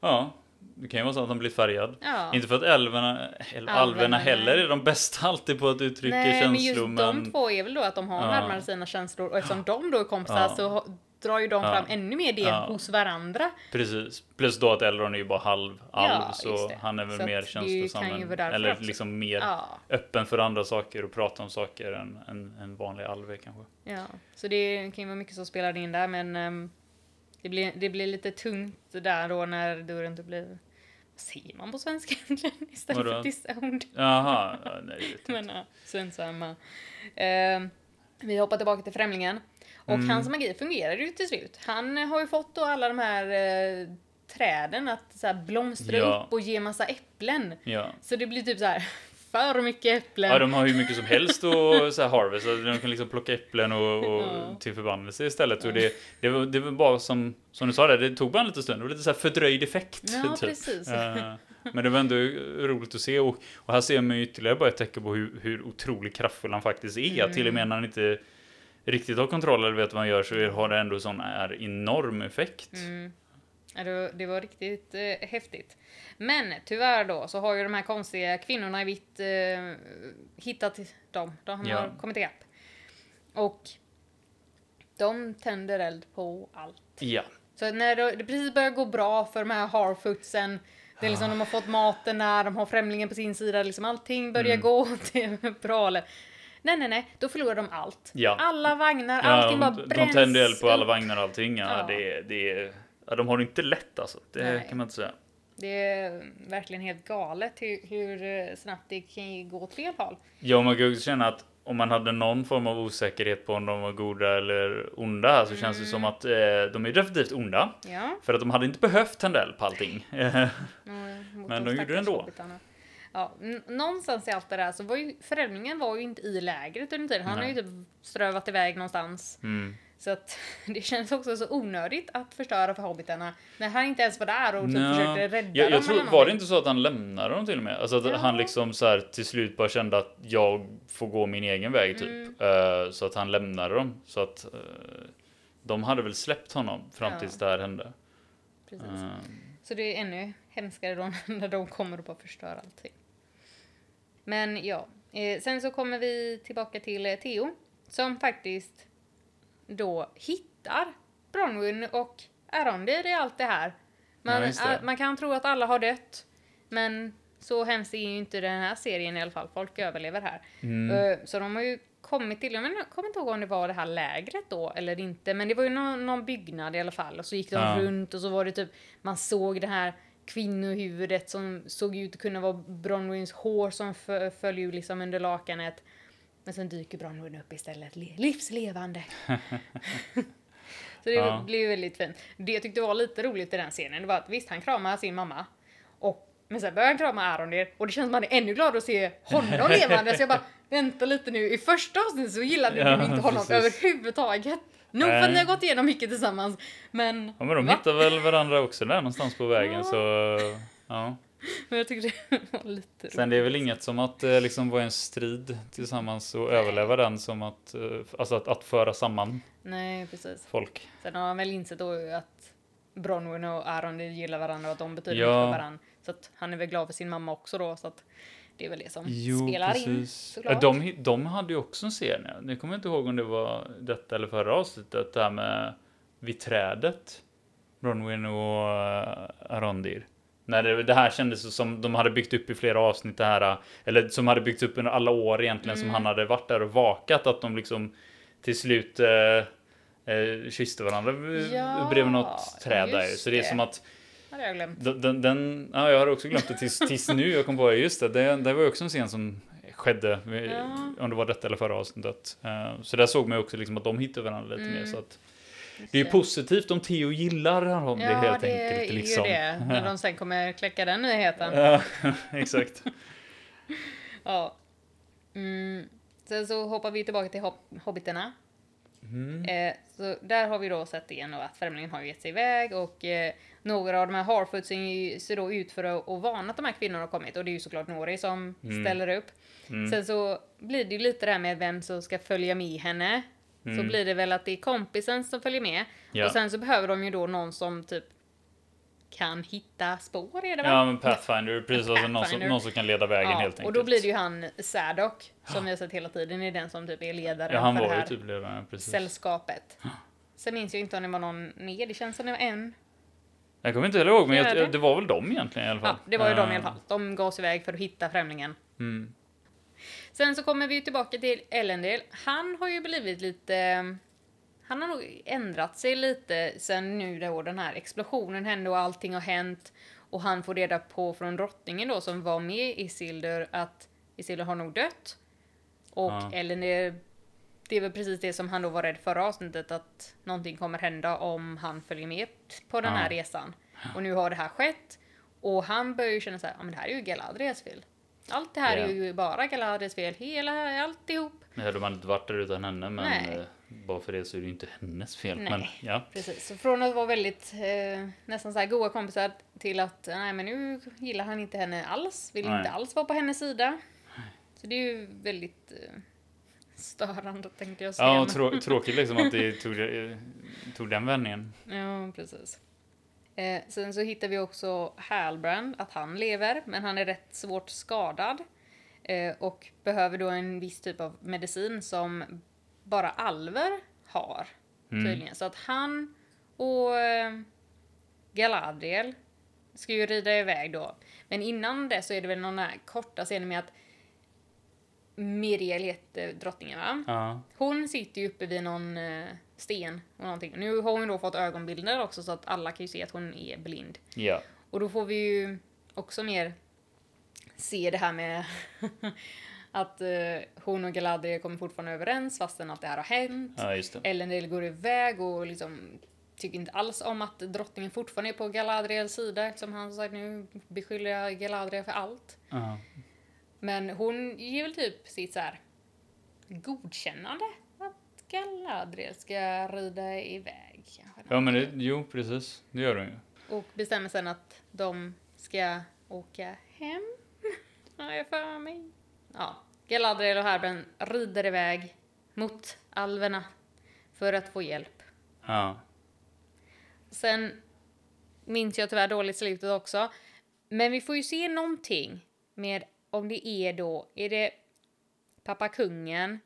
Ja, det kan ju vara så att han blir färgad. Ja. Inte för att älvorna, äl, Alverna, heller nej. är de bästa alltid på att uttrycka Nej, men känslor. just men de två är väl då att de har Ja. närmare sina känslor och eftersom de då är kompisar Ja. så drar ju de fram ännu mer det hos varandra. Precis. Plus då att Elrond är ju bara halv alv, så han är väl Så mer känslosam. än- Eller också. liksom mer öppen för andra saker och prata om saker än en, vanlig alv är kanske. ja. Så det kan ju vara mycket som spelar in där men ehm, det, blir, det blir lite tungt där då när dörren inte blir... Vad säger man på svenska egentligen istället Vadå? för disowned? Jaha, ja, nej, Men ja, strunt samma. Ehm, vi hoppar tillbaka till Främlingen. Och Mm. hans magi fungerar ju till slut. Han har ju fått då alla de här eh, träden att så blomstra Ja. upp och ge massa äpplen. Ja. Så det blir typ så här för mycket äpplen. ja, de har ju mycket som helst och så här harvest. De kan liksom plocka äpplen och, och Ja. till förbannelse istället. Och det, det, var, det var bara som, som du sa där, det tog bara en liten stund. Det var lite så här fördröjd effekt. Ja, typ. precis. Eh, Men det var ändå roligt att se och, och här ser man ju ytterligare bara ett tecken på hur, hur otroligt kraftfull han faktiskt är. Mm. Till och med när han inte riktigt har kontroll eller vet vad han gör så har det ändå sån här enorm effekt. Mm. Ja, det, var, riktigt eh, häftigt. Men tyvärr då så har ju de här konstiga kvinnorna i vitt eh, hittat dem. De Ja. har kommit ikapp. Och de tänder eld på allt. Ja. Så när det, precis börjar gå bra för de här harfootsen, det är liksom, de har fått maten där, de har främlingen på sin sida, liksom allting börjar Mm. gå till bra. eller- Nej, nej, nej, då förlorar de allt. Ja. Alla vagnar, Ja, allting bara de, de bränns tänder eld på alla vagnar och allting. Ja, Ja. Det, det, ja, de har det inte lätt alltså. Det Nej. kan man inte säga. Det är verkligen helt galet hur, hur eh, snabbt det kan gå åt fel håll. Ja, man kan ju också känna att om man hade någon form av osäkerhet på om de var goda eller onda här så känns det som att eh, de är definitivt onda. Ja. För att de hade inte behövt tända eld på allting. Mm, Men de gjorde det ändå. hobbitarna. Ja, någonstans i allt det där så var ju förändringen var ju inte i lägret under tiden. Han har ju Nej. typ strövat iväg någonstans. Mm. Så att det känns också så onödigt att förstöra för hobbitarna när han inte ens var där och typ Nja. försökte rädda Jag, dem jag tror, eller var det inte så att han lämnade dem till och med? Alltså att Ja. han liksom så här till slut bara kände att jag får gå min egen väg typ. Mm. Eh, så att han lämnade dem. Så att eh, de hade väl släppt honom fram Ja. tills det här hände. Precis. Eh, Så det är ännu hemskare då när de kommer och bara förstör allting. Men ja, eh, sen så kommer vi tillbaka till eh, Theo som faktiskt då hittar Bronwyn och Arondir i allt det här. Man, Ja, det. man kan tro att alla har dött, men så hemskt är ju inte den här serien i alla fall. Folk överlever här. mm. Eh, Så de har ju kommit till, jag kommer inte ihåg om det var det här lägret då eller inte, men det var ju någon, någon byggnad i alla fall och så gick de Ja. runt och så var det typ, man såg det här kvinnohuvudet som såg ut att kunna vara Bronwyns hår som fö- föll ju liksom under lakanet. Men sen dyker Bronwyn upp istället, le- livslevande. så det Ja. blev väldigt fint. Det jag tyckte var lite roligt i den scenen, det var att visst, han kramar sin mamma. Och, men sen börjar han krama Arondir och det känns som att han är ännu gladare att se honom levande. Så jag bara, vänta lite nu. I första avsnittet så gillade Ja, du inte honom precis. överhuvudtaget. Nog för att ni har gått igenom mycket tillsammans. Men, Ja, men de va? hittar väl varandra också där någonstans på vägen, Ja. så ja. men jag tyckte det var lite Sen det är väl inget som att eh, liksom vara i en strid tillsammans och överleva den som att, eh, alltså att, att föra samman Nej, precis. folk. Sen har han väl insett då att Bronwyn och Arondir gillar varandra och att de betyder Ja. mycket för varandra. Så att han är väl glad för sin mamma också då. Så att det är väl det som spelar in. såklart. Ja, de, de hade ju också en scen, ja. Nu kommer jag inte ihåg om det var detta eller förra avsnittet, det här med vid trädet. Bronwyn och uh, Arondir. När det, det här kändes som de hade byggt upp i flera avsnitt det här, eller som hade byggts upp under alla år egentligen som Mm. han hade varit där och vakat, att de liksom till slut eh, eh, kysste varandra Ja, bredvid något träd där. Så det är det. som att hade jag glömt. den, den, den, ja, jag hade också glömt det tills, tills nu. Jag kom på just det. det. Det var också en scen som skedde, Ja. om det var detta eller förra avsnittet. Eh, Så där såg man också liksom att de hittade varandra lite Mm. mer. Så att det är ju positivt om Theo gillar honom Ja, det helt det enkelt. är Liksom. ju det. När de sen kommer kläcka den nyheten. Ja, exakt. Ja. Mm. Sen så hoppar vi tillbaka till hob- hobbiterna. Mm. Eh, så där har vi då sett igen att främlingen har gett sig iväg och eh, några av de här harfootsen sig då ut för att, att varna att de här kvinnorna har kommit och det är ju såklart Nori som Mm. ställer upp. Mm. Sen så blir det ju lite det här med vem som ska följa med henne. Så blir det väl att det är kompisen som följer med. Mm. Ja. Och sen så behöver de ju då någon som typ kan hitta spår är det va? Ja, men Pathfinder, precis. Alltså någon, som, någon som kan leda vägen Ja, helt enkelt. och då blir det ju han Sadok som vi har sett hela tiden, är den som typ är ledaren Ja, han för det var ju här typ ledaren, precis. sällskapet. Sen minns jag inte om det var någon mer, det känns som det var en. Jag kommer inte heller ihåg, men jag, det? det var väl dem egentligen i alla fall. Ja, det var ju de i alla Eh, fall. De gav sig iväg för att hitta främlingen. Mm. Sen så kommer vi tillbaka till Elendil. Han har ju blivit lite... Han har nog ändrat sig lite sen nu då den här explosionen hände och allting har hänt. Och han får reda på från drottningen då som var med i Isildur att Isildur har nog dött. Och Ja. Elendil, det är väl precis det som han då var rädd förra avsnittet att någonting kommer hända om han följer med på den Ja. här resan. Och nu har det här skett. Och han börjar ju känna så här, ja men det här är ju Galadriels fel. Allt det här Ja. är ju bara Galadriels fel, hela, alltihop. Nu hade man inte varit där utan henne, men Nej. eh, bara för det så är det ju inte hennes fel. Nej. Men ja, Precis, så från att vara väldigt eh, nästan så här goda kompisar till att nej men nu gillar han inte henne alls, vill Nej. inte alls vara på hennes sida. Så det är ju väldigt eh, störande tänkte jag säga. ja trå- tråkigt liksom att det tog, eh, tog den vändningen. Ja, precis. Eh, sen så hittar vi också Halbrand, att han lever, men han är rätt svårt skadad. Eh, och behöver då en viss typ av medicin som bara alver har, Mm. tydligen. Så att han och eh, Galadriel ska ju rida iväg då. Men innan det så är det väl någon här korta scen med att Miriel heter drottningen va? Ja. Hon sitter ju uppe vid någon eh, sten och någonting. Nu har hon då fått ögonbilder också så att alla kan ju se att hon är blind. ja. Och då får vi ju också mer se det här med att eh, hon och Galadriel kommer fortfarande överens fastän att det här har hänt. Ja, just det. Elendil går iväg och liksom tycker inte alls om att drottningen fortfarande är på Galadriels sida eftersom han sagt nu beskyller jag Galadriel för allt. Ja. Men hon ger väl typ sitt så här godkännande Galadriel ska rida iväg. Kanske. ja, men det, jo, precis. Det gör hon ju. Och bestämmer sen att de ska åka hem. Har jag för mig. Ja, Galadriel och Herben rider iväg mot alverna för att få hjälp. Ja. Sen minns jag tyvärr dåligt slutet också. Men vi får ju se någonting med om det är då, är det pappa kungen,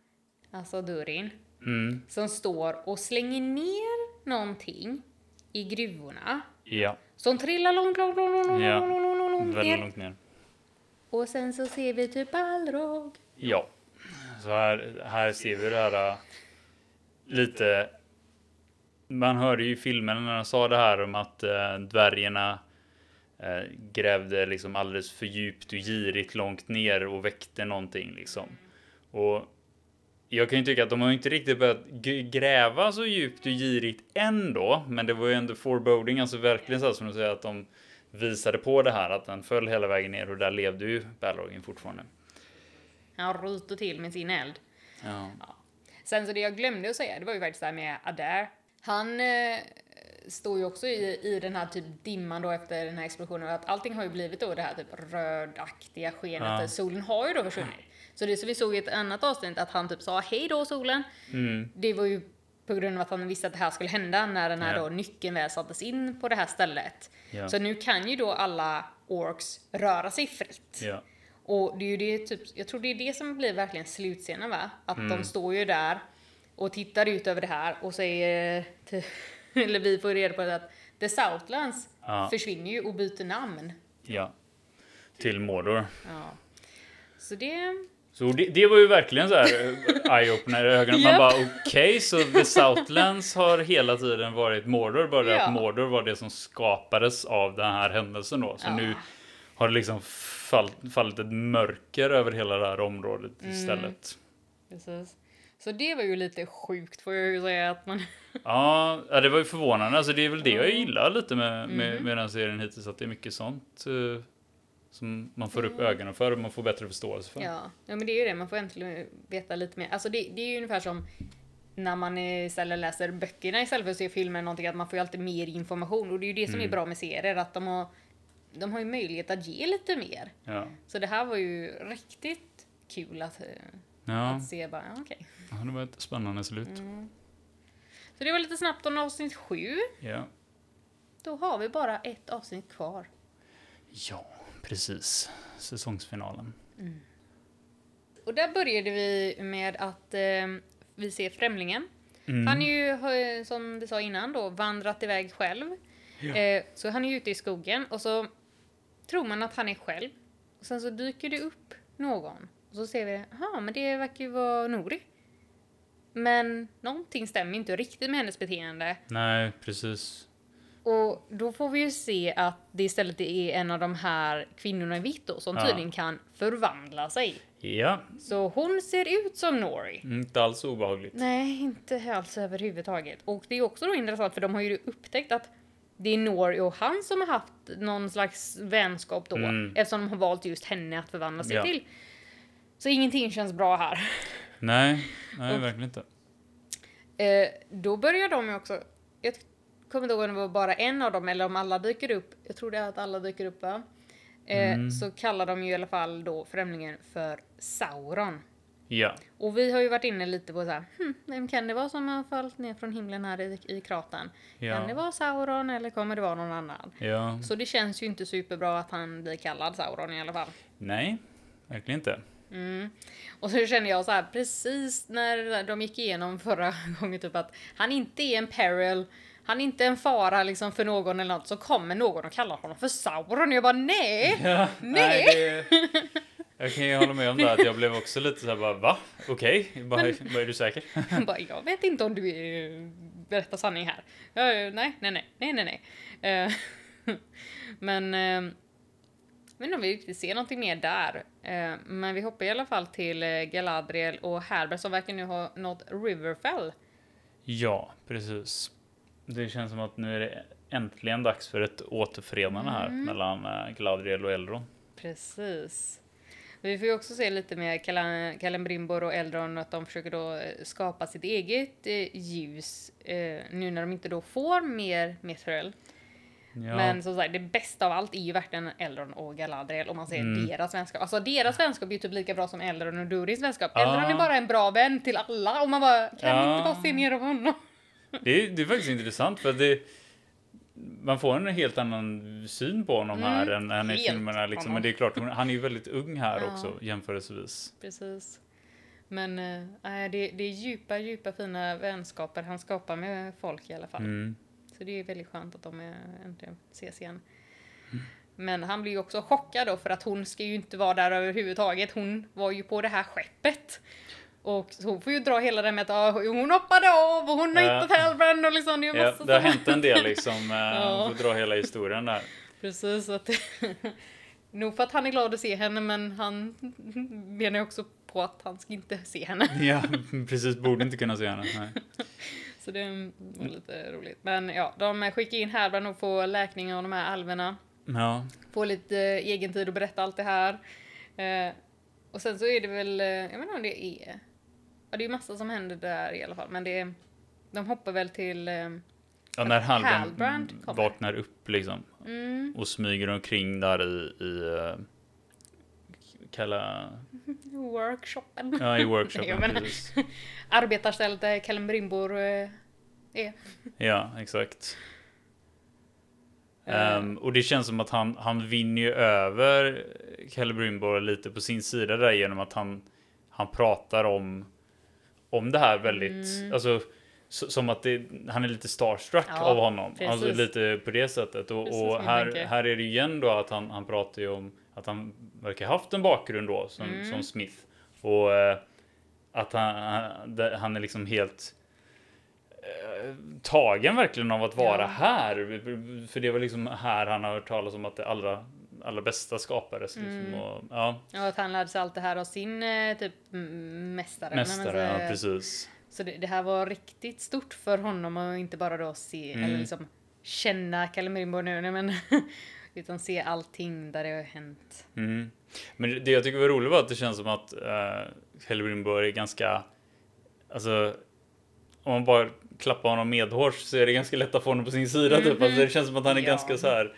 alltså Durin, Mm. som står och slänger ner någonting i gruvorna. Ja. Som trillar långt, långt, långt, långt, Ja. långt, långt, långt, långt Väldigt ner. långt ner. Och sen så ser vi typ Balrog. Ja. Så här, här ser vi det här äh, lite. Man hörde ju i filmen när de sa det här om att äh, dvärgarna äh, grävde liksom alldeles för djupt och girigt långt ner och väckte någonting liksom. Och jag kan ju tycka att de har inte riktigt börjat gräva så djupt och girigt ändå, men det var ju ändå foreboding, alltså verkligen så här som du säger att de visade på det här att den föll hela vägen ner och där levde ju Balrogin fortfarande. Han ryter till med sin eld. Ja. Sen så det jag glömde att säga, det var ju faktiskt det här med Adair. Han eh, står ju också i, i den här typ dimman då efter den här explosionen. Att allting har ju blivit då det här typ rödaktiga skenet. Ja. Solen har ju då försvunnit. Så det som vi såg i ett annat avsnitt, att han typ sa hej då solen. Mm. Det var ju på grund av att han visste att det här skulle hända när den här Ja. då nyckeln väl sattes in på det här stället. Ja. Så nu kan ju då alla orks röra sig fritt. Ja. Och det är ju det typ, jag tror det är det som blir verkligen slutscenen va? Att Mm. de står ju där och tittar ut över det här och säger, till, eller vi får reda på det att The Southlands Ja. försvinner ju och byter namn. ja. Till Mordor. Ja. Så det, Så det, det var ju verkligen så här eh, eye-opener i ögonen. Man Japp. bara okej, så The Southlands har hela tiden varit Mordor. Bara Ja. att Mordor var det som skapades av den här händelsen då. Så Ja. nu har det liksom fall, fallit ett mörker över hela det här området Mm. istället. precis. Så det var ju lite sjukt får jag ju säga att man, Ja, ja, det var ju förvånande. Alltså det är väl det jag gillar lite med, med, Mm. med den serien hittills. Att det är mycket sånt eh, som man får upp Mm. ögonen för och man får bättre förståelse för. ja. ja men det är ju det, man får äntligen veta lite mer. Alltså det, det är ju ungefär som när man istället läser böckerna istället för att se filmer någonting, att man får ju alltid mer information. Och det är ju det som är Mm. bra med serier, att de har, de har ju möjlighet att ge lite mer. Ja. Så det här var ju riktigt kul att, eh, Ja, att se bara, ja, okej. ja, det var ett spännande slut. Mm. Så det var lite snabbt om avsnitt sju. Ja. Då har vi bara ett avsnitt kvar. ja, precis. Säsongsfinalen. Och där började vi med att eh, vi ser Främlingen. Mm. Han är ju, eh, som vi sa innan då, vandrat iväg själv. Eh, så han är ju ute i skogen och så tror man att han är själv. Och sen så dyker det upp någon. Och så ser vi, jaha, men det verkar ju vara Nori. Men någonting stämmer inte riktigt med hennes beteende. Nej, precis. Och då får vi ju se att det istället är en av de här kvinnorna i vitt då, som Ja. tydligen kan förvandla sig. Ja, Så hon ser ut som Nori. inte alls obehagligt. Nej, inte alls överhuvudtaget. Och det är också då intressant för de har ju upptäckt att det är Nori och han som har haft någon slags vänskap då. Mm. Eftersom de har valt just henne att förvandla sig Ja. till. Så ingenting känns bra här. Nej, nej Och- verkligen inte. Eh, då börjar de ju också, jag kommer inte ihåg om det var bara en av dem eller om alla dyker upp. Jag tror det är att alla dyker upp va? Eh, Mm. Så kallar de ju i alla fall då främlingen för Sauron. Ja, Och vi har ju varit inne lite på så här, hm, vem kan det vara som har fallit ner från himlen här i, i kratern? Kan det ja, vara Sauron eller kommer det vara någon annan? ja. Så det känns ju inte superbra att han blir kallad Sauron i alla fall. Nej, verkligen inte. Mm. Och så känner jag så här precis när de gick igenom förra gången typ att han inte är en peril, han är inte en fara liksom för någon eller något så kommer någon och kallar honom för Sauron jag bara nej! Ja, Nej. det, jag kan ju hålla med om det, att jag blev också lite så här bara, va? Okej, bara, bara, är du säker? Bara, jag vet inte om du är, berättar sanning här. Jag, nej, nej, nej, nej, nej, nej. Eh, men, eh, jag vet inte om vi riktigt ser någonting mer där. Eh, men vi hoppar i alla fall till eh, Galadriel och Herbert som verkar nu ha nått Riverfell. Ja, precis. Det känns som att nu är det äntligen dags för ett återförenande här Mm. mellan eh, Galadriel och Elrond. Precis. Vi får ju också se lite med Kala- Kalenbrimbor och Eldron att de försöker då eh, skapa sitt eget eh, ljus eh, nu när de inte då får mer Mithril. Ja, Men som sagt, det bästa av allt är ju verkligen Eldron och Galadriel om man ser Mm. deras vänskap. Alltså deras vänskap är ju typ lika bra som Eldron och Durins vänskap. Ja. Eldron är bara en bra vän till alla och man bara kan Ja. inte bara se ner av honom. Det, är, det är faktiskt intressant för det, man får en helt annan syn på honom Mm, här än, än i filmerna. Liksom. Men det är klart, han är ju väldigt ung här Ja. också jämförelsevis. Precis. Men nej, det, det är djupa, djupa fina vänskaper han skapar med folk i alla fall. Mm. Så det är väldigt skönt att de äntligen ses igen. Men han blir ju också chockad då för att hon ska ju inte vara där överhuvudtaget. Hon var ju på det här skeppet. Och hon får ju dra hela det med att ah, hon hoppade av och hon har hittat Halbrand och liksom det är ju massa det har hänt en del liksom. eh, Ja. Får dra hela historien där. Precis, att Nog för att han är glad att se henne men han menar ju också på att han ska inte se henne. Ja, precis. Borde inte kunna se henne. Nej. Så det var lite roligt. Men ja, de skickar in Halbrand och får läkning av de här alverna. Ja, Får lite eh, egen tid att berätta allt det här. Eh, och sen så är det väl, jag vet inte om det är, ja det är massa som händer där i alla fall. Men det är, de hoppar väl till, eh, ja när Halbrand Halbrand kommer. vaknar upp liksom. mm, Och smyger omkring där i, i uh, kalla, workshopen. ja i workshopen. Nej, men- precis. Arbetarstället där Kellen Brimbor eh, är. Ja, exakt. Eh. Ehm, och det känns som att han, han vinner ju över Kalle Brynborg lite på sin sida där genom att han, han pratar om, om det här väldigt, Mm. alltså som att det, han är lite starstruck Ja, av honom. precis. Alltså lite på det sättet. Och, Precis och här, här är det igen då att han, han pratar ju om att han verkar haft en bakgrund då som, Mm. som Smith. Och eh, att han, han är liksom helt eh, tagen verkligen av att vara Ja. här. För det var liksom här han har hört talas om att det allra, allra bästa skapades. Liksom. Mm. Och, ja, Och att han lärde sig allt det här av sin eh, typ mm, mästare. Mästare, så- ja precis. Så det, det här var riktigt stort för honom och inte bara då se, Mm. eller liksom känna Kalle nu, men utan se allting där det har hänt. Mm. Men det- jag tycker var roligt var att det känns som att uh, Hellgrimborg är ganska, alltså om man bara klappar honom medhårs så är det ganska lätt att få honom på sin sida typ. Alltså, det känns som att han är Ja. ganska så här.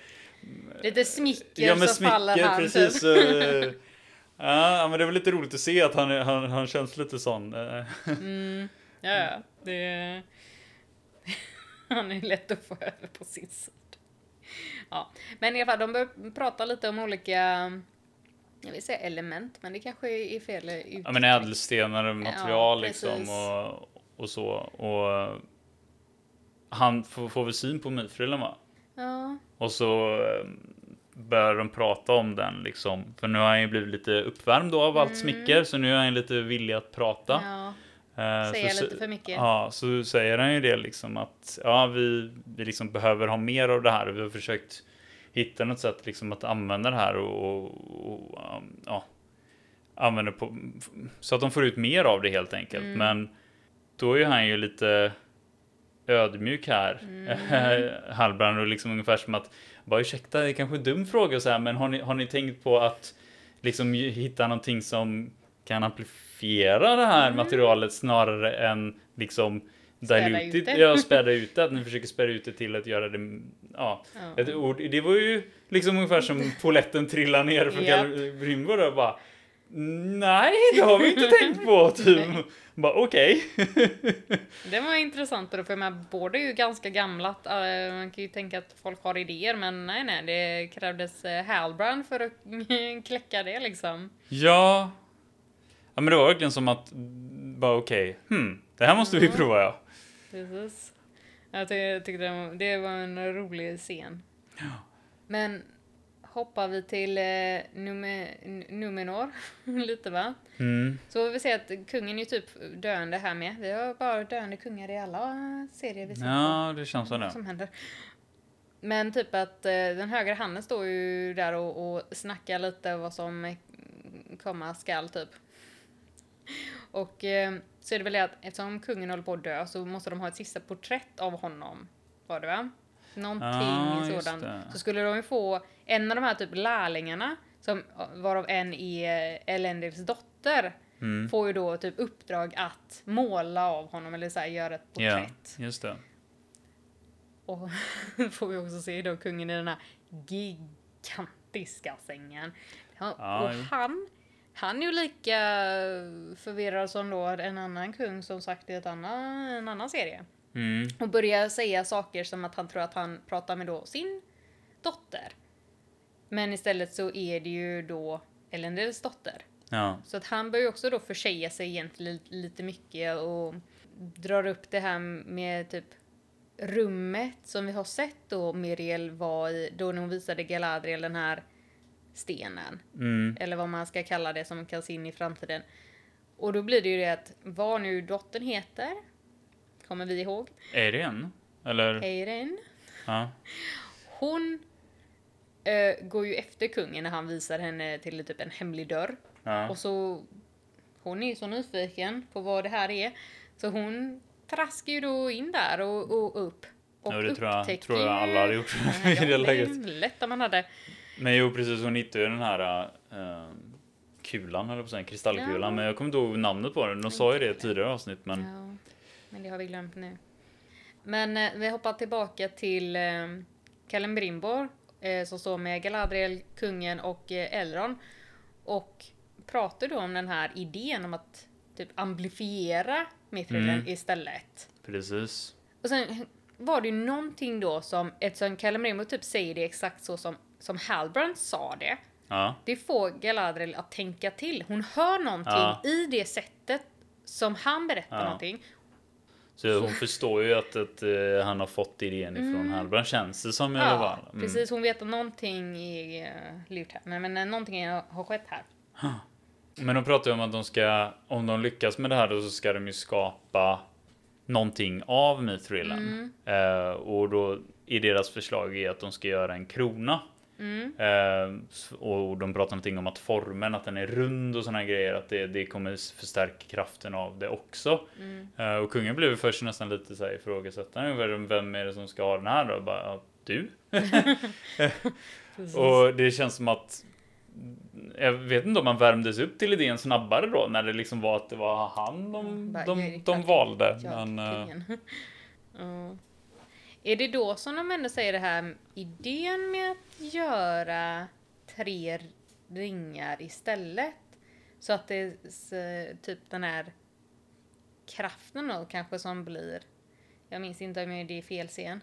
Lite smicker Ja men så faller smicker han. precis. Typ. så, eh, ja men det var lite roligt att se att han, han, han känns lite sån. eh. Mm, ja, ja, det... han är lätt att få över på sin sida. Ja, men i alla fall, de börjar prata lite om olika, jag vill säga element, men det kanske är fel uttryck. Ja men ädelstenar och material Ja, liksom precis. och, och så. Och han får, får väl syn på myfrillen va? Ja, Och så eh, börjar de prata om den liksom. För nu har han ju blivit lite uppvärmd då av allt smicker. Så nu är han lite villig att prata. Mm. ja, Eh, säga så, lite för mycket. Ja, så säger han ju det liksom att ja, vi, vi liksom behöver ha mer av det här. Vi har försökt hitta något sätt liksom att använda det här och, och, och um, ja, använda på, så att de får ut mer av det helt enkelt. Mm. Men då är han ju lite ödmjuk här, Mm. Hallbrand, och liksom ungefär som att bara ursäkta, det är kanske en dum fråga och så här, men har ni, har ni tänkt på att liksom hitta någonting som kan amplifiera det här materialet snarare än liksom Mm. Späda ut det. ja, späda ut det, att ni försöker späda ut det till att göra det, ja. Ja. Ett ord, det var ju liksom ungefär som poletten trillar ner från. Kalle Brynborg och bara Nej, det har vi inte tänkt på. Typ. Bara okej. Det var intressant då, för menar, båda är ju ganska gamla. eh, Man kan ju tänka att folk har idéer, men nej, nej, det krävdes Halbrand för att kläcka det liksom. Ja. Ja men det var verkligen som att bara okej, hmm, det här måste vi Ja. prova ja. Precis. Jag ty- tyckte det var, det var en rolig scen. Men hoppar vi till eh, Nume, Numenor lite va? Mm. Så vi ser att kungen är ju typ döende här med. Vi har bara döende kungar i alla serier vi ser. Ja, det känns som det. som händer. Men typ att eh, den högra handen står ju där och, och snackar lite vad som komma skall typ. Och eh, så är det väl det att eftersom kungen håller på att dö så måste de ha ett sista porträtt av honom. Var det va? Någonting Ja, just sådant. Så skulle de ju få en av de här typ lärlingarna, som, varav en är eh, Elendils dotter, Mm. får ju då typ uppdrag att måla av honom eller så här, göra ett Ja, porträtt. just det. Och får vi också se då kungen i den här gigantiska sängen. Ja, Ja, och han, han är ju lika förvirrad som då en annan kung som sagt i ett annan, en annan serie. Mm. Och börjar säga saker som att han tror att han pratar med då sin dotter. Men istället så är det ju då Elendils dotter. Ja. Så att han börjar ju också då försäga sig egentligen li- lite mycket och drar upp det här med typ rummet som vi har sett då Miriel var i, då när hon visade Galadriel den här stenen. Mm. Eller vad man ska kalla det som kan se in i framtiden. Och då blir det ju det att vad nu dottern heter, kommer vi ihåg, Arian? Eller? Eirin, Ja. hon eh, går ju efter kungen när han visar henne till typ en hemlig dörr. ja. Och så, hon är ju så nyfiken på vad det här är. Så hon traskar ju då in där och, och upp. Och Ja, det tror jag, tror jag alla hade gjort Ja, i det läget. lätt om man hade. Men jo, precis. Hon hittade ju den här äh, kulan, eller på att säga, kristallkulan. Ja. Men jag kommer inte ihåg namnet på den. De sa ju det i tidigare avsnitt, men Ja, men det har vi glömt nu. Men eh, vi hoppar tillbaka till eh, Kalimbrimbor eh, som står med Galadriel, kungen och eh, Elrond. Och pratar då om den här idén om att typ amplifiera Mithril Mm. istället. precis. Och sen var det ju någonting då som, eftersom Kalimbrimbor typ säger det exakt så som, som Halbrand sa det. Ja, Det får Galadriel att tänka till. Hon hör någonting Ja. i det sättet som han berättar Ja. någonting. Så hon förstår ju att, att eh, han har fått idén ifrån Halbrand, känns det som i alla fall. Mm. precis. Hon vet att någonting är uh, lurt här. Men, men eh, någonting har skett här. Men de pratar ju om att de ska, om de lyckas med det här då så ska de ju skapa någonting av Mithrillen. Eh, och då i deras förslag är att de ska göra en krona. Eh, s- och de pratar någonting om att formen, att den är rund och här grejer, att det, det kommer förstärka kraften av det också. Eh, och kungen blev först nästan lite så här ifrågasättande. Vem- är det som ska ha den här då? Bara, ja, du? Och det känns som att jag vet inte om man värmdes upp till idén snabbare då när det liksom var att det var han de, Bara, de, de valde. Men, eh. Är det då som de ändå säger det här idén med att göra tre ringar istället? Så att det är typ den här kraften då kanske som blir. Jag minns inte om det är fel scen.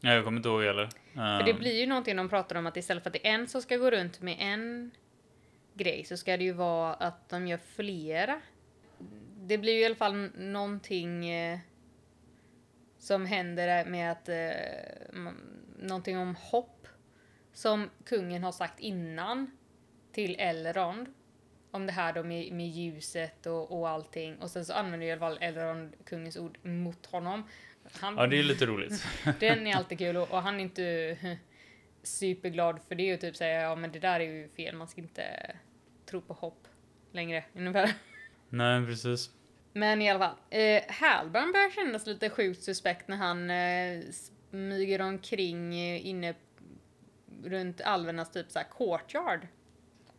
ja, jag kommer inte ihåg heller. För det blir ju någonting de pratar om att istället för att det är en som ska gå runt med en grej så ska det ju vara att de gör flera. Det blir ju i alla fall någonting eh, som händer med att eh, någonting om hopp som kungen har sagt innan till Elrond. Om det här då med, med ljuset och, och allting. Och sen så använder i alla fall Elrond kungens ord mot honom. Han, Ja, det är lite roligt. den är alltid kul och, och han är inte superglad för det och typ säga ja men det där är ju fel, man ska inte tro på hopp längre ungefär. Nej, precis. Men i alla fall, eh, Halbrand börjar kännas lite sjukt suspekt när han eh, smyger omkring eh, inne runt alvernas typ såhär courtyard.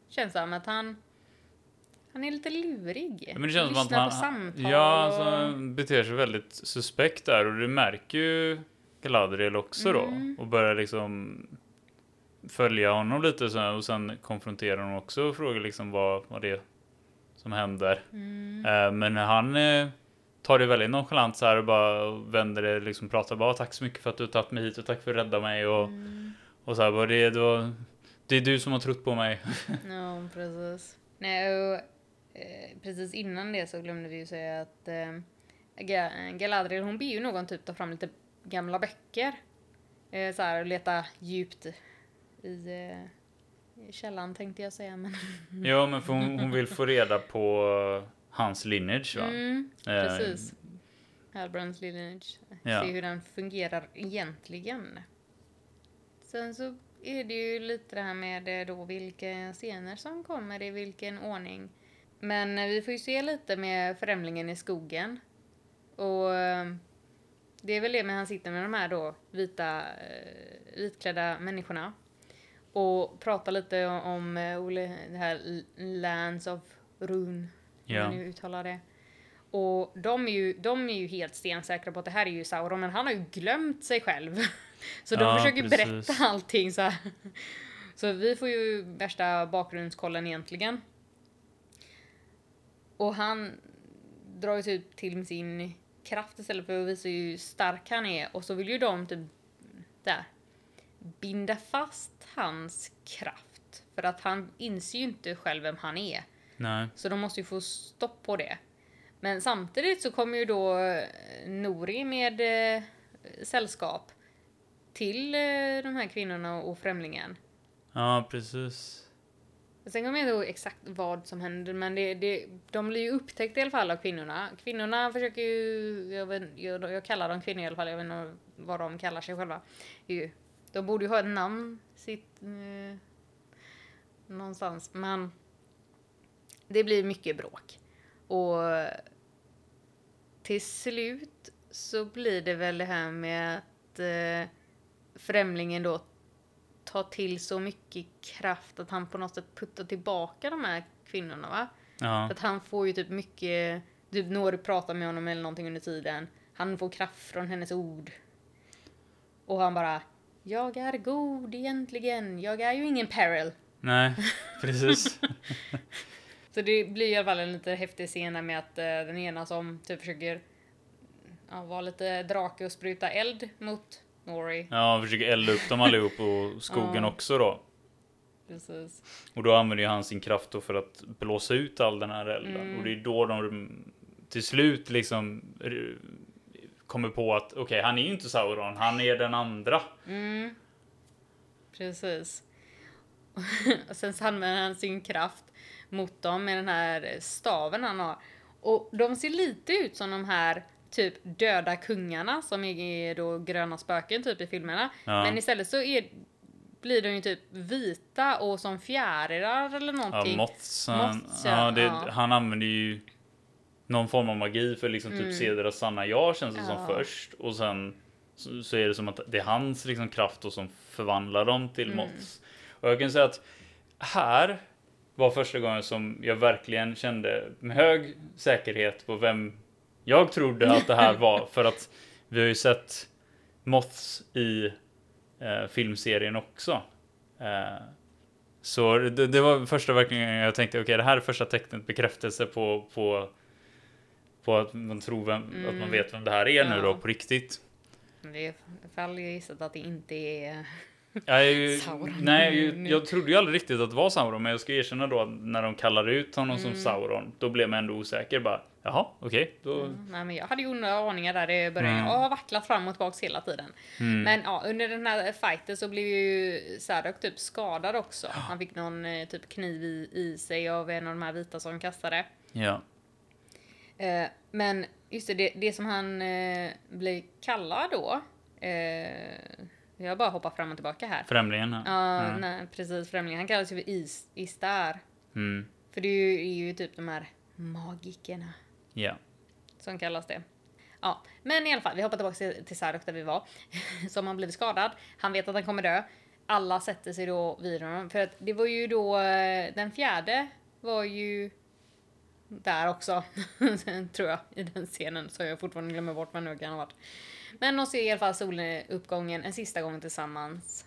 Känns som att han han är lite lurig. Ja, Men det känns som att Lyssnar han, på samtal ja, alltså, han beter sig väldigt suspekt där och det märker ju Galadriel också då Mm. och börjar liksom följa honom lite så, och sen konfronterar hon också och frågar liksom vad, vad det är som händer. Mm. Eh, men han eh, tar det väldigt nonchalant så här och bara vänder det liksom pratar bara tack så mycket för att du har tagit mig hit och tack för att rädda mig och, Mm. och så här bara det, det, var, det är du som har trott på mig. Ja, precis. Nej, och, eh, precis innan det så glömde vi ju säga att Ga- Galadriel hon ber ju någon typ ta fram lite gamla böcker. Eh, så här och leta djupt i källan tänkte jag säga. Men, Ja men för hon, hon vill få reda på hans lineage va? mm, Eh, precis. Halbrands lineage. Ja. Se hur den fungerar egentligen. Sen så är det ju lite det här med eh, då vilka scener som kommer i vilken ordning. Men eh, vi får ju se lite med Främlingen i skogen. Och eh, det är väl det med han sitter med de här då vita, eh, vitklädda människorna. Och pratar lite om, eh, Ole- det här Lands of Rune. Hur Ja. man nu uttalar det. Och de är, ju, de är ju helt stensäkra på att det här är ju Sauron, men han har ju glömt sig själv. Så de Ja, försöker precis. berätta allting så här. Så vi får ju värsta bakgrundskollen egentligen. Och han drar ju typ till sin kraft istället för att visa hur stark han är. Och så vill ju de typ där binda fast hans kraft. För att han inser ju inte själv vem han är. Nej. Så de måste ju få stopp på det. Men samtidigt så kommer ju då eh, Nori med eh, sällskap till eh, de här kvinnorna och främlingen. Ja precis. Sen kommer jag inte ihåg exakt vad som händer, men det, det, de blir ju upptäckta i alla fall av kvinnorna. Kvinnorna försöker ju, jag, vet, jag, jag kallar dem kvinnor i alla fall, jag vet inte vad de kallar sig själva. Ju, de borde ju ha ett namn sitt, eh, någonstans, men det blir mycket bråk. Och till slut så blir det väl det här med att eh, främlingen då tar till så mycket kraft att han på något sätt puttar tillbaka de här kvinnorna va? Ja. Att han får ju typ mycket, typ Nori pratar med honom eller någonting under tiden. Han får kraft från hennes ord. Och han bara, jag är god egentligen, jag är ju ingen peril. Nej, precis. Så det blir i alla fall en lite häftig scen där med att eh, den ena som typ försöker ja, vara lite drake och spruta eld mot Nori. Ja, han försöker elda upp dem allihop och skogen Ja. också då. Precis. Och då använder ju han sin kraft då för att blåsa ut all den här elden. Mm. Och det är då de till slut liksom kommer på att okej, han är ju inte Sauron, han är den andra. Mm. Precis. och sen så använder han sin kraft mot dem med den här staven han har. Och de ser lite ut som de här typ döda kungarna som är då gröna spöken typ i filmerna. Ja. Men istället så är, blir de ju typ vita och som fjärilar eller Ja, någonting. Mots, han, Mots, ja, ja, det, ja. han använder ju någon form av magi för liksom typ se deras sanna jag känns det som Mm. Ja. först. Och sen så, så är det som att det är hans liksom kraft då som förvandlar dem till Mm. Mots. Och jag kan säga att här var första gången som jag verkligen kände med hög säkerhet på vem jag trodde att det här var. För att vi har ju sett Moths i eh, filmserien också. Eh, så det, det var första verkligen jag tänkte, okej det här är första tecknet bekräftelse på, på, på att man tror vem, att man vet vem det här är nu Ja. då på riktigt. Det är fall jag gissat att det inte är... Jag, Sauron. nej, jag, jag trodde ju aldrig riktigt att det var Sauron, men jag ska erkänna då att när de kallar ut honom Mm. som Sauron, då blev man ändå osäker. Bara, jaha, okej, då... Mm, nej, men jag hade ju några aningar där i början. Mm. Jag har vacklat fram och tillbaka hela tiden. Mm. Men ja, under den här fighten så blev ju Sadok typ skadad också. Han fick någon eh, typ kniv i, i sig av en av de här vita som kastade. Ja. Eh, men just det, det, det som han eh, blir kallad då. Eh, jag bara hoppar fram och tillbaka här. Främlingen. här. Ja, Mm. nej, precis. Främlingen. Han kallas ju för Is, Istar. Mm. För det är ju, är ju typ de här magikerna. Ja. Som kallas det. Ja, men i alla fall, vi hoppar tillbaka till, till där vi var. Som har blivit skadad. Han vet att han kommer dö. Alla sätter sig då vid honom. För att det var ju då, eh, den fjärde var ju där också. tror jag, i den scenen. Så jag fortfarande glömmer bort vad nu kan ha varit. Men de ser i alla fall soluppgången en sista gång tillsammans.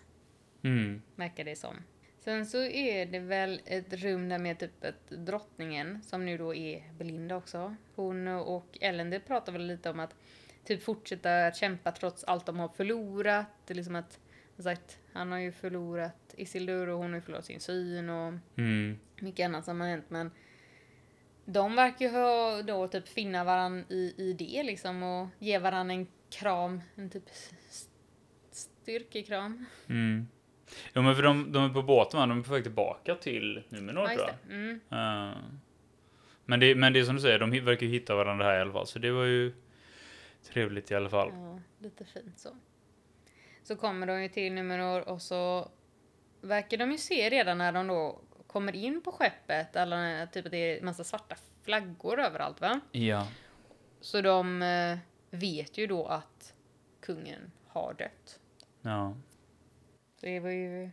Mm. Verkar det som. Sen så är det väl ett rum där med typ ett drottningen som nu då är Belinda också. Hon och Ellen det pratar väl lite om att typ fortsätta att kämpa trots allt de har förlorat. Det är liksom att, sagt, han har ju förlorat Isildur och hon har ju förlorat sin syn och Mm. mycket annat som har hänt men de verkar ju ha då typ finna varann i, i det liksom och ge varann en kram, en typ styrkekram. Mm. Jo men för de, de är på båten va? De är på väg tillbaka till Numenor Ja, tror jag. Mm. Eh, men, det, men det är som du säger, de verkar ju hitta varandra här i alla fall. Så det var ju trevligt i alla fall. Ja, lite fint så. Så kommer de ju till Numenor och så verkar de ju se redan när de då kommer in på skeppet, eller typ att det är massa svarta flaggor överallt va? Ja. Så de eh, vet ju då att kungen har dött. ja. Så det var ju...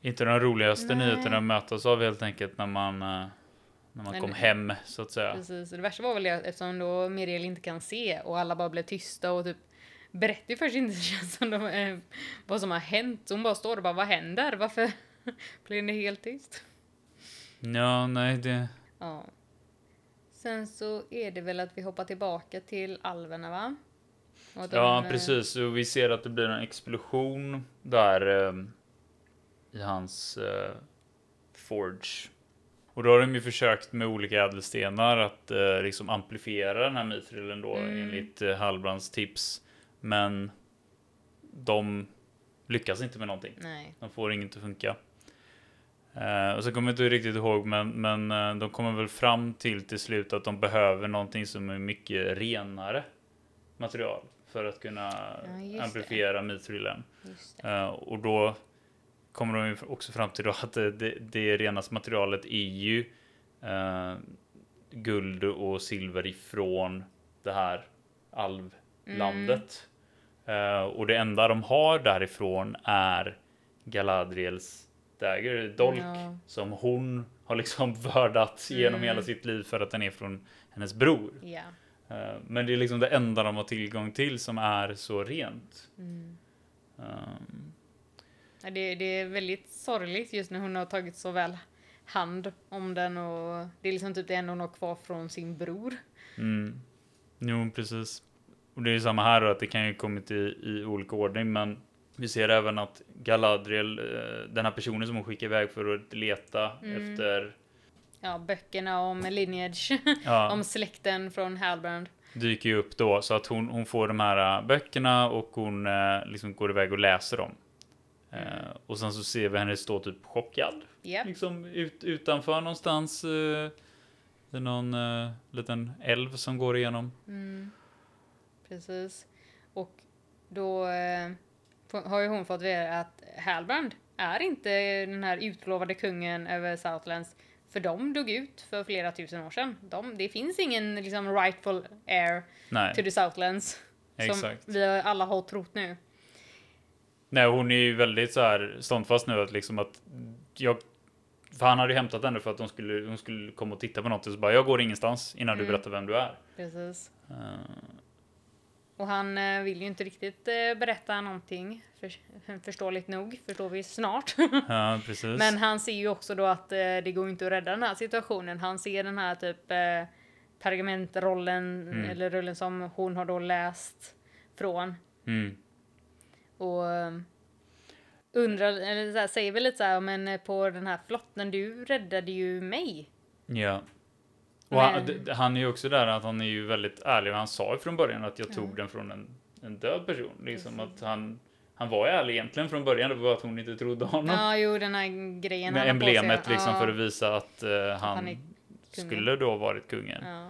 Inte den roligaste Nej. nyheten att mötas av helt enkelt när man, eh, när man Men- kom hem så att säga. Precis. Det värsta var väl det eftersom då Miriel inte kan se och alla bara blev tysta och typ berättar först inte känns som de, eh, vad som har hänt. Så hon bara står och bara vad händer? Varför blev det helt tyst? Ja, nej det... Ja. Sen så är det väl att vi hoppar tillbaka till alverna va? Ja, eh, precis. Och vi ser att det blir en explosion där eh, i hans eh, forge. Och då har de ju försökt med olika ädelstenar att eh, liksom amplifiera den här mitrillen då Mm. enligt eh, Halbrands tips. Men de lyckas inte med någonting. Nej. De får inget att funka. Eh, och så kommer jag inte riktigt ihåg, men, men eh, de kommer väl fram till till slut att de behöver någonting som är mycket renare material för att kunna Ja, amplifiera mitrillen. Det. Eh, och då kommer de också fram till då att det, det, det renaste materialet är ju guld och silver ifrån det här alvlandet. Eh, och det enda de har därifrån är Galadriels dagger, dolk, Ja. som hon har liksom vördat genom Mm. hela sitt liv för att den är från hennes bror. Eh, men det är liksom det enda de har tillgång till som är så rent. Mm. Um, Ja, Det, det är väldigt sorgligt just när hon har tagit så väl hand om den och det är liksom typ det enda hon har kvar från sin bror. Mm. Jo, precis. Och det är samma här då, att det kan ju kommit i, i olika ordning, men vi ser även att Galadriel, eh, den här personen som hon skickar iväg för att leta Mm. efter, Ja, böckerna om lineage, ja, om släkten från Halbrand. dyker ju upp då, så att hon, hon får de här eh, böckerna och hon eh, liksom går iväg och läser dem. Eh, och sen så ser vi henne stå typ chockad, Japp. liksom ut, utanför någonstans. Eh, det är någon liten älv som går igenom. Mm. Precis. Och då har ju hon fått veta att Halbrand är inte den här utlovade kungen över Southlands. För de dog ut för flera tusen år sedan. De, det finns ingen liksom rightful heir Nej. to the Southlands. Som Exakt. vi alla har trott nu. Nej, hon är ju väldigt så här ståndfast nu att liksom att jag för han hade ju hämtat henne för att de skulle, hon skulle komma och titta på något och så bara jag går ingenstans innan du Mm. berättar vem du är. Precis. Eh, Och han eh, vill ju inte riktigt eh, berätta någonting. För, förståeligt nog, förstår vi snart. ja, precis. Men han ser ju också då att eh, det går inte att rädda den här situationen. Han ser den här typ eh, pergamentrollen, Mm. eller rullen som hon har då läst från. Mm. Och undrar, eller så här, säger väl lite så här, men på den här flotten, du räddade ju mig. Ja. Och han, d- han är ju också där att han är ju väldigt ärlig och han sa ju från början att jag Ja. tog den från en, en död person. Liksom att han, han var ju ärlig egentligen från början, det var bara att hon inte trodde honom. Ja, jo, den här grejen Med han har på sig. emblemet liksom Ja, för att visa att eh, han, han är kungen. skulle då varit kungen. Ja.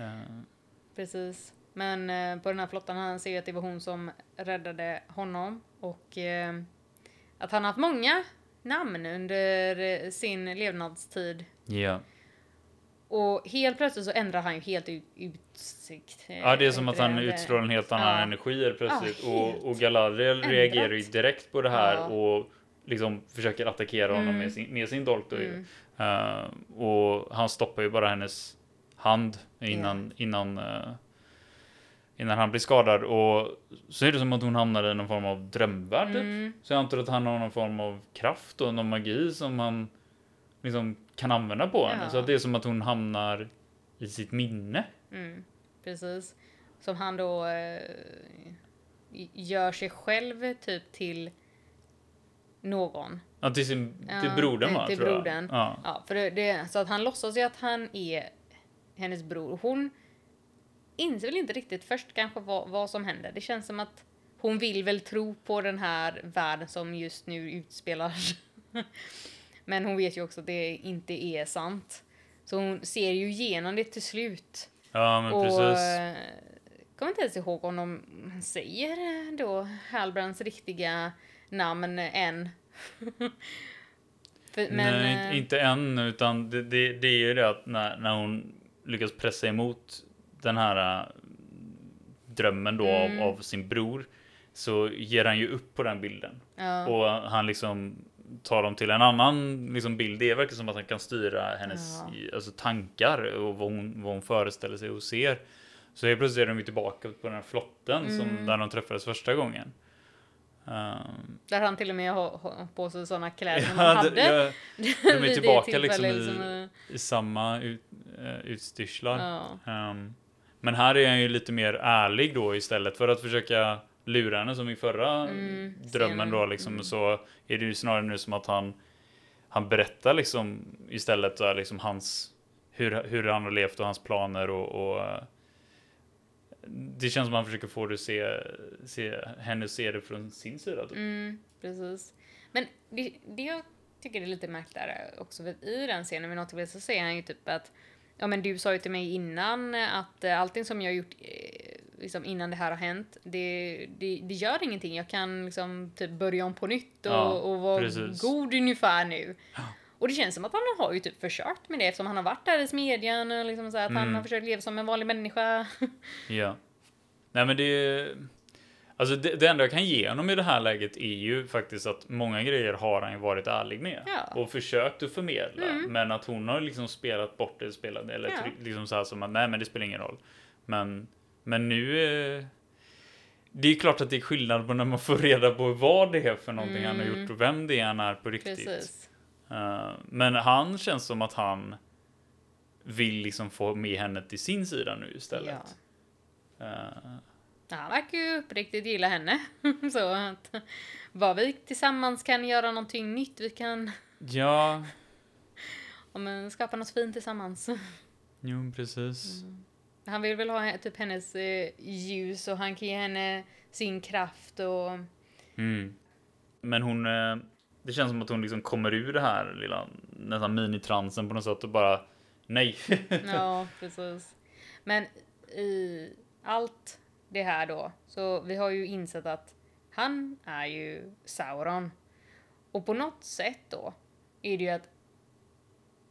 Eh, Precis. Men eh, på den här flottan han ser ju att det var hon som räddade honom och eh, att han har haft många namn under eh, sin levnadstid. ja. Och helt plötsligt så ändrar han ju helt ut, utsikt. eh, Ja, det är som att han det- utstrålar en helt annan Ja. energi helt plötsligt. Ja, och, och Galadriel ändrat. reagerar ju direkt på det här Ja. och liksom försöker attackera honom Mm. med, sin, med sin dolk. Mm. Eh, och han stoppar ju bara hennes hand innan, innan, eh, innan han blir skadad. Och så är det som att hon hamnar i någon form av drömvärld. typ. Mm. Så jag antar att han har någon form av kraft och någon magi som han liksom kan använda på henne. Ja. Så att det är som att hon hamnar i sitt minne. Mm. Precis. Som han då eh, gör sig själv typ till någon. Ja, till, sin, till brodern va? till tror jag. brodern. Ja. Ja, för det, det, så att han låtsas ju att han är hennes bror. Hon inser väl inte riktigt först kanske vad, vad som händer. Det känns som att hon vill väl tro på den här världen som just nu utspelar. Men hon vet ju också att det inte är sant. Så hon ser ju igenom det till slut. ja, men och precis. eh, kommer inte ens ihåg om de säger eh, då Halbrands riktiga namn än. För, men, Nej, eh, inte- inte än, utan det, det, det är ju det att när, när hon lyckas pressa emot den här äh, drömmen då Mm. av, av sin bror så ger han ju upp på den bilden. ja. Och han liksom tar dem till en annan liksom, bild. Det verkar som att han kan styra hennes Ja. alltså, tankar och vad hon, vad hon föreställer sig och ser. Så helt plötsligt är de ju tillbaka på den här flotten som, Mm. där de träffades första gången. Ehm, Där han till och med har, på sig sådana kläder som Ja, han hade. ja, de är tillbaka liksom i, liksom, eh, i samma ut, uh, utstyrslar. ja. Ehm, men här är han ju lite mer ärlig då istället för att försöka lura henne som i förra Mm, drömmen då liksom Mm. så är det ju snarare nu som att han han berättar liksom istället där liksom hans hur, hur han har levt och hans planer och, och det känns som han försöker få det att se, se henne se det från sin sida. Typ. Mm, precis. Men det, det jag tycker är lite märkligt där också. För i den scenen vid något tillfälle så säger han ju typ att Ja men du sa ju till mig innan att allting som jag gjort liksom innan det här har hänt, det, det, det gör ingenting. Jag kan liksom typ börja om på nytt och, Ja, och vara precis. god ungefär nu. Och det känns som att han har ju typ försökt med det eftersom han har varit där i smedjan och liksom så att han Mm. har försökt leva som en vanlig människa. Ja. Nej men det... Alltså det, det enda jag kan ge honom i det här läget är ju faktiskt att många grejer har han ju varit ärlig med. Ja. Och försökt att förmedla. Mm. Men att hon har liksom spelat bort det, spelat eller Ja. liksom så här som att nej men det spelar ingen roll. Men, men nu... Eh, det är klart att det är skillnad på när man får reda på vad det är för någonting han har Mm. gjort och vem det är han är på riktigt. Precis. Eh, men han känns som att han vill liksom få med henne till sin sida nu istället. Ja, han verkar ju uppriktigt gilla henne. så att vad vi tillsammans kan göra någonting nytt, vi kan ja, ja, men, skapa något fint tillsammans. jo precis. Han vill väl ha typ hennes eh, ljus och han kan ge henne sin kraft och Mm. Men hon, eh, det känns som att hon liksom kommer ur det här lilla nästan minitransen på något sätt och bara nej. ja, precis. Men i allt det här då, så vi har ju insett att han är ju Sauron. Och på något sätt då är det ju att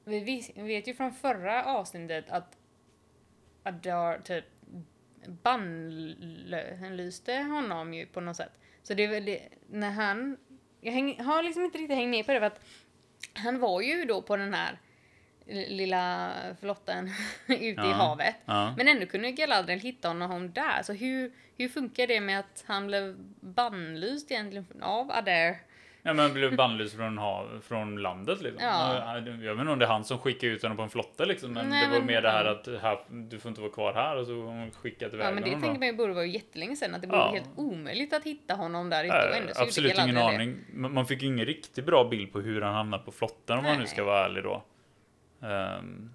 vi vet ju från förra avsnittet att Adar typ bannlyste honom ju på något sätt. Så det är väl det, när han, jag häng, har liksom inte riktigt hängt med på det för att han var ju då på den här lilla flotten ute i Ja. havet. ja. Men ändå kunde Galadriel hitta honom där. Så hur, hur funkar det med att han blev bannlyst egentligen av Adair? Ja, men blev bannlyst från, hav, från landet liksom. Ja. Jag vet inte om det är han som skickade ut honom på en flotte liksom. Men Nej, det var men- mer det här att här, du får inte vara kvar här och så hon skickat iväg Ja men det honom. tänker man ju borde vara jättelänge sedan. Att det borde Ja. helt omöjligt att hitta honom där ute. och Nej, ändå så gjorde absolut ingen Galadriel det. aning. Man fick ju ingen riktigt bra bild på hur han hamnade på flotten om man nu Nej. ska vara ärlig då. Ehm,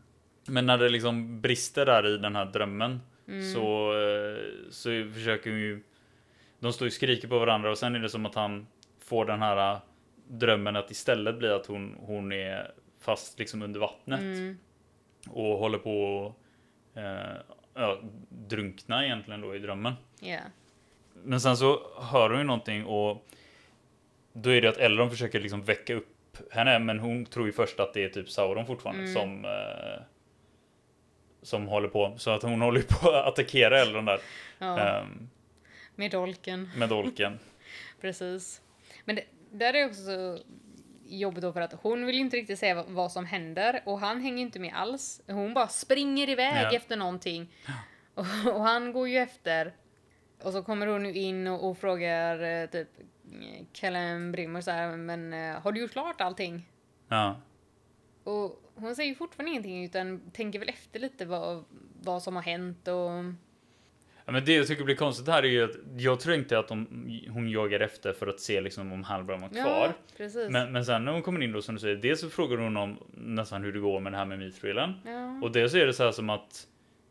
men när det liksom brister där i den här drömmen Mm. så, eh, så försöker ju de står ju och skriker på varandra och sen är det som att han får den här eh, drömmen att istället bli att hon, hon är fast liksom under vattnet Mm. och håller på att eh, ja, drunkna egentligen då i drömmen. Ja. Men sen så hör hon ju någonting och då är det att Elrond försöker liksom väcka upp henne, men hon tror ju först att det är typ Sauron fortfarande Mm. som eh, som håller på. Så att hon håller på att attackera Elrond där ja. ehm, Med dolken. med dolken. Precis. Men det, där är också så jobbigt då för att hon vill inte riktigt säga vad, vad som händer och han hänger inte med alls. Hon bara springer iväg Ja. efter någonting. Och, och han går ju efter. Och så kommer hon ju in och, och frågar eh, typ Kellen Brimmer så här, men eh, har du gjort klart allting? Ja. Och hon säger ju fortfarande ingenting utan tänker väl efter lite vad, vad som har hänt och... Ja, men det jag tycker blir konstigt här är ju att jag tror inte att de, hon jagar efter för att se liksom om Halbrand var kvar. Ja. Men, men sen när hon kommer in då som du säger, dels så frågar hon om nästan hur det går med det här med mitrillen. ja. Och dels är det så här som att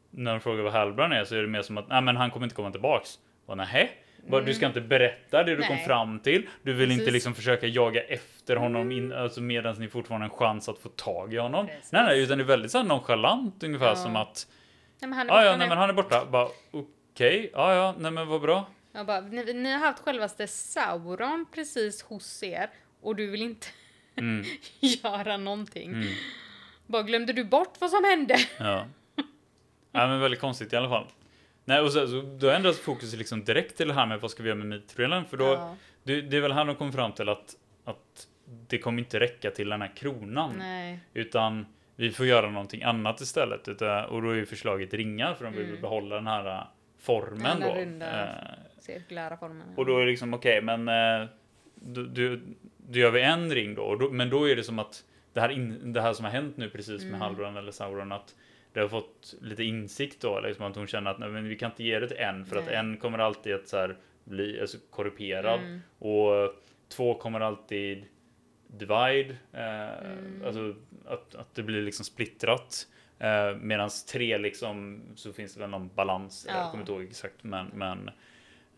när de frågar vad Halbrand är så är det mer som att nej men han kommer inte komma tillbaks. Och nähä? Bara, Du ska inte berätta det du kom Mm. Nej. fram till. Du vill inte Precis. Mm. liksom försöka jaga efter honom in, alltså medan ni fortfarande har en chans att få tag i honom. Precis. Nej, nej, utan det är väldigt så här nonchalant ungefär Ja. som att Nej, men han är ja, ja, borta nej, men han är borta. Bara okej, ja, ja, nej, men vad bra. Jag bara, ni, ni har haft självaste Sauron precis hos er och du vill inte Mm, göra någonting. mm, Bara glömde du bort vad som hände? ja. ja, men väldigt konstigt i alla fall. Nej, och så, så då ändras fokus liksom direkt till det här med vad ska vi göra med mitrillen? För då, Ja, Det, det är väl här de kommer fram till att, att det kommer inte räcka till den här kronan. nej. Utan vi får göra någonting annat istället. Och då är ju förslaget ringar för de vill Mm. behålla den här formen Den då. runda Eh, Cirkulära formen. ja. och då är det liksom okej, men eh, då, då, då gör vi en ring då, då. Men då är det som att det här, in, det här som har hänt nu precis med Mm. Halbrand eller Sauron att det har fått lite insikt då, liksom att hon känner att nej, men vi kan inte ge det till en för att Nej. en kommer alltid att så här, bli alltså, korrumperad Mm. och två kommer alltid divide, eh, Mm. alltså att, att det blir liksom splittrat. Eh, Medan tre liksom så finns det väl någon balans, Ja. jag kommer inte ihåg exakt men, men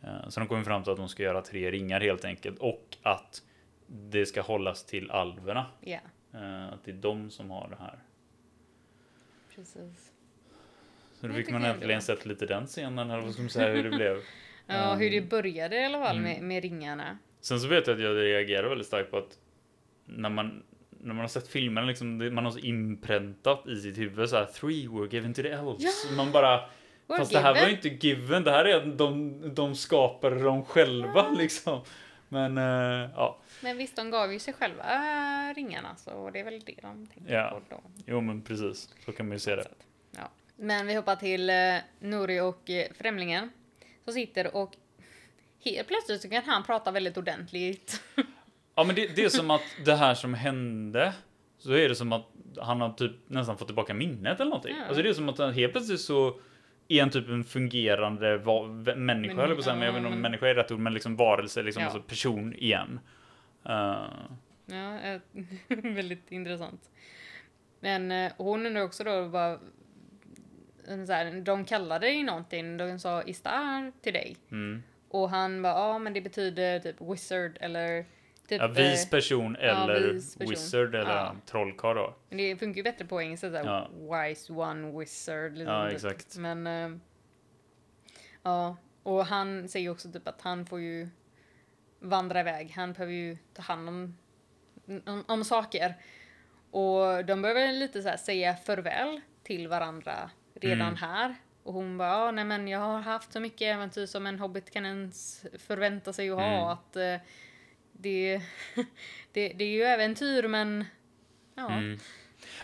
eh, så de kommer fram till att de ska göra tre ringar helt enkelt och att det ska hållas till alverna. Ja, Eh, att det är de som har det här. precis. Så då fick man äntligen sett lite den scenen, eller vad ska man säga, hur det blev. Ja, hur det Ehm, började i alla fall med, mm. med ringarna. Sen så vet jag att jag reagerar väldigt starkt på att när man, när man har sett filmen, liksom, det- man har så inpräntat i sitt huvud så här, three were given to the elves. Man bara, Were fast det här var ju given. inte given, det här är att de, de skapade dem själva liksom. Men eh, ja, Men visst, de gav ju sig själva äh, ringarna, så det är väl det de tänker Ja. på då. jo men precis, så kan man ju se det. Ja. Men vi hoppar till eh, Nuri och eh, Främlingen. Som sitter och helt plötsligt så kan han prata väldigt ordentligt. Ja men det, det är som att det här som hände, så är det som att han har typ nästan fått tillbaka minnet eller någonting. Ja. Alltså det är som att han helt plötsligt så är han typ en fungerande människa, Men- på att säga, men jag vet inte om människa är rätt ord, men liksom varelse, liksom, Ja. alltså person igen. Eh, Ja, eh, väldigt intressant. Men eh, hon undrar också då vad... en Så här, de kallade dig någonting, de sa Istar till dig. mm. Och han bara, ja men det betyder typ wizard eller typ... ja, vis eh, person ja, eller vis person. wizard eller Ja. trollkarl då. Men det funkar ju bättre på engelska såhär, Ja. wise one wizard. Liksom, Ja, typ. exakt. Men, eh, ja, och han säger också typ att han får ju vandra iväg. Han behöver ju ta hand om, om, om saker. Och de börjar väl lite så här säga farväl till varandra redan Mm. här. Och hon bara, ja, nej men jag har haft så mycket äventyr som en hobbit kan ens förvänta sig att ha. Mm. Att eh, det, det, det är ju äventyr men ja. Mm.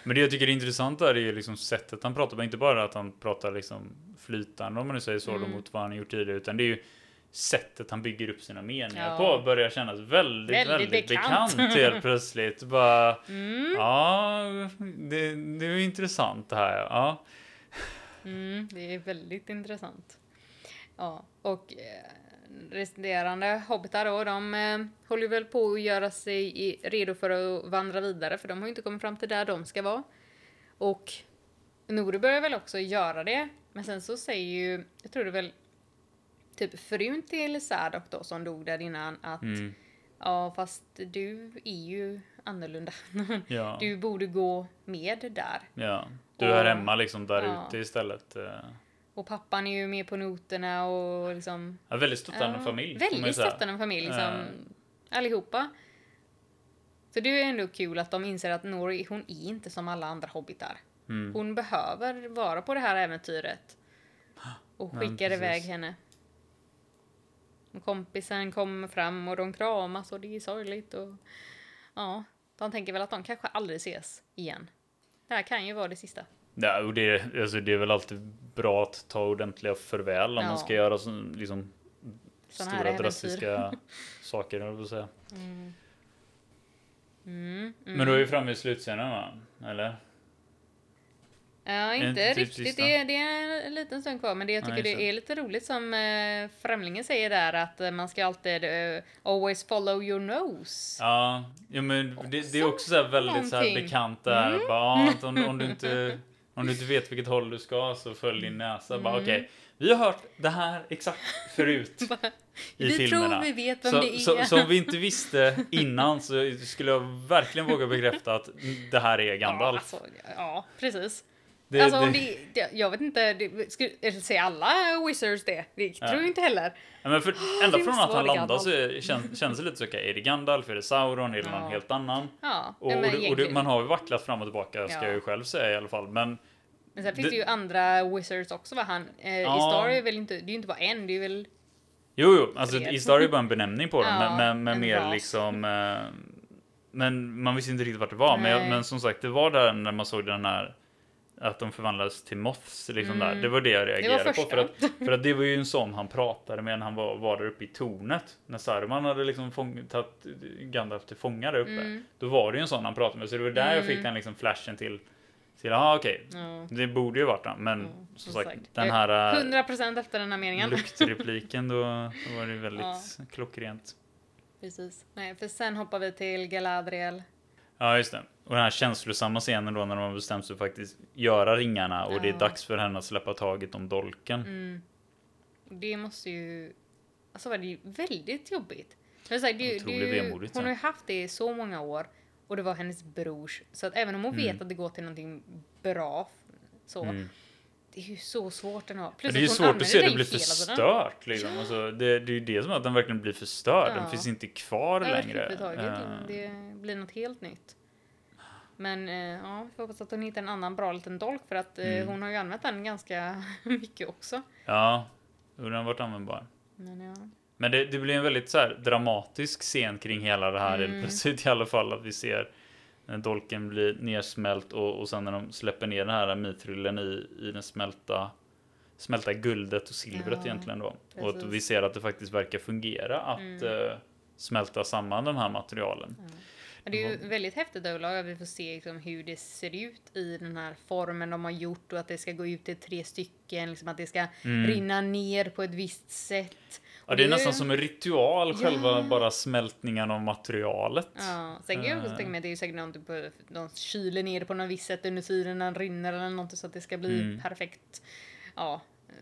Men det jag tycker är intressant där är ju liksom sättet han pratar på. Inte bara att han pratar liksom flytande om man nu säger så Mm. mot vad han har gjort tidigare. Utan det är ju sättet han bygger upp sina meningar Ja. på. Börjar kännas väldigt, väldigt, Väldigt bekant. bekant. helt plötsligt. Bara, Mm. ja, det, det är ju intressant det här. Ja. Mm, det är väldigt intressant. Ja, och eh, resterande hobbitar då, de eh, håller väl på att göra sig i, redo för att vandra vidare, för de har ju inte kommit fram till där de ska vara. Och Nori börjar väl också göra det, men sen så säger ju, jag tror det väl typ frun till Sadok då som dog där innan att Mm. ja, fast du är ju annorlunda. Ja. Du borde gå med där. ja. Du är Och- hemma liksom där ja. ute istället. Och pappan är ju med på noterna och liksom... Ja, väldigt stöttande ja, familj. Väldigt stöttande familj, liksom. Eh. Allihopa. Så det är ändå kul att de inser att Nori, hon är inte som alla andra hobbitar. Mm. Hon behöver vara på det här äventyret. Och skickar iväg henne. Och kompisen kommer fram och de kramas och det är sorgligt och... Ja, de tänker väl att de kanske aldrig ses igen. Det här kan ju vara det sista. Ja, och det, alltså, det är väl alltid bra att ta ordentliga farväl om Ja. man ska göra så, liksom, Såna stora drastiska saker, jag säga. Mm. Mm, Men då är vi framme i slutscenen va? Eller? Ja, Inte inte typ riktigt. Det, det är en liten stund kvar, men det jag tycker just det är lite roligt som eh, Främlingen säger där, att eh, man ska alltid eh, always follow your nose. Ja, ja men det, det är också så väldigt så här bekant där. Bara, ja, att om, om, du inte, om du inte vet vilket håll du ska så följ din näsa. Bara Mm. okej, vi har hört det här exakt förut i vi filmerna. tror vi vet vem Så, det är. så, om vi inte visste innan så skulle jag verkligen våga bekräfta att det här är ja, Gandalf. alltså, ja, precis. Det- alltså, det- det, det, jag vet inte, det, skulle, säger alla wizards det? Det Ja. tror jag inte heller. Ja, men för, ända det från att han landar så är- känns, känns det lite så okej, är det Gandalf, är det Sauron, är det någon Ja. helt annan? Ja, Och, ja, och, och man har ju vacklat fram och tillbaka ska Ja. jag ju själv säga i alla fall. Men Men sen finns det- det ju andra wizards också va? Han, eh, Ja. I Star är väl inte, det är ju inte bara en, det är väl... jo, jo, alltså Fred. Istar är ju bara en benämning på dem, Ja, men, men, men en mer ras. liksom eh, Men man visste inte riktigt vart det var. Men, jag, men som sagt, det var där när man såg den här att de förvandlades till moths liksom där. Mm. Det var det jag reagerade på. första. För att, för att det var ju en sån han pratade med när han var, var där uppe i tornet. När Saruman hade liksom fång, tagit Gandalf till fånga där uppe. Mm. Då var det ju en sån han pratade med. Så det var där jag fick Mm. den liksom flashen till. Till, ja okej. Ja. Det borde ju varit den. Men Ja, som sagt, sagt. den här äh, 100% efter den här meningen. luktrepliken då, då var det väldigt Ja. klockrent. Precis. Nej, för sen hoppar vi till Galadriel. Ja, just det. Och den här känslosamma scenen då när de har bestämt sig för att faktiskt göra ringarna och det är Ja. dags för henne att släppa taget om dolken. Mm. Det måste ju... Alltså var det ju väldigt jobbigt. Det är så här, det, det, vemodigt, hon ja. har ju haft det i så många år och det var hennes brors. Så att även om hon Mm. vet att det går till någonting bra så, Mm. det är ju så svårt ändå. Men Plus det är ju svårt att se det bli tiden. förstört. Liksom. Alltså, det, det är ju det som är att den verkligen blir förstörd. Den Ja. finns inte kvar längre. Överhuvudtaget. Eh, Det blir något helt nytt. Men eh, ja, vi får hoppas att hon hittar en annan bra liten dolk för att eh, Mm. hon har ju använt den ganska mycket också. Ja, den har varit användbar. Men ja. Men det, det blir en väldigt så här, dramatisk scen kring hela det här Mm. plötsligt i alla fall. Att vi ser när dolken blir nersmält och, och sen när de släpper ner den här mitrillen i, i den smälta, smälta guldet och silvret Ja, egentligen då. Och att precis. vi ser att det faktiskt verkar fungera att Mm. eh, smälta samman de här materialen. Men det är ju väldigt häftigt överlag att vi får se liksom hur det ser ut i den här formen de har gjort och att det ska gå ut till tre stycken, liksom att det ska Mm. rinna ner på ett visst sätt. Ja, det är nästan som en ritual, Ja. själva bara smältningen av materialet. Ja, sen kan jag också Eh. tänka mig att det är säkert någonting på, de kyler ner det på något visst sätt under tiden den rinner eller något så att det ska bli Mm. perfekt, ja, eh,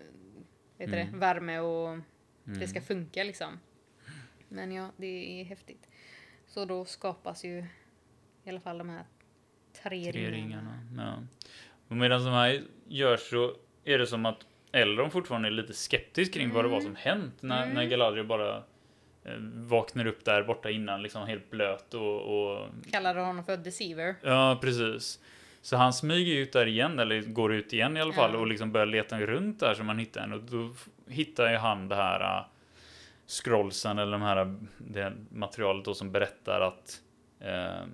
vet Mm. det, värme och det Mm. ska funka liksom. Men ja, det är häftigt. Så då skapas ju i alla fall de här tre, Tre ringarna. ringarna. Ja. Och medan de här görs så är det som att Elrond fortfarande är lite skeptisk kring vad det var som hänt när, Mm. när Galadriel bara eh, vaknar upp där borta innan, liksom helt blöt och, och Kallade honom för Deceiver. Ja, precis. Så han smyger ut där igen, eller går ut igen i alla fall, Ja. och liksom börjar leta runt där som han hittar en. Och då hittar ju han det här uh, scrollsen, eller de här, det materialet då som berättar att uh,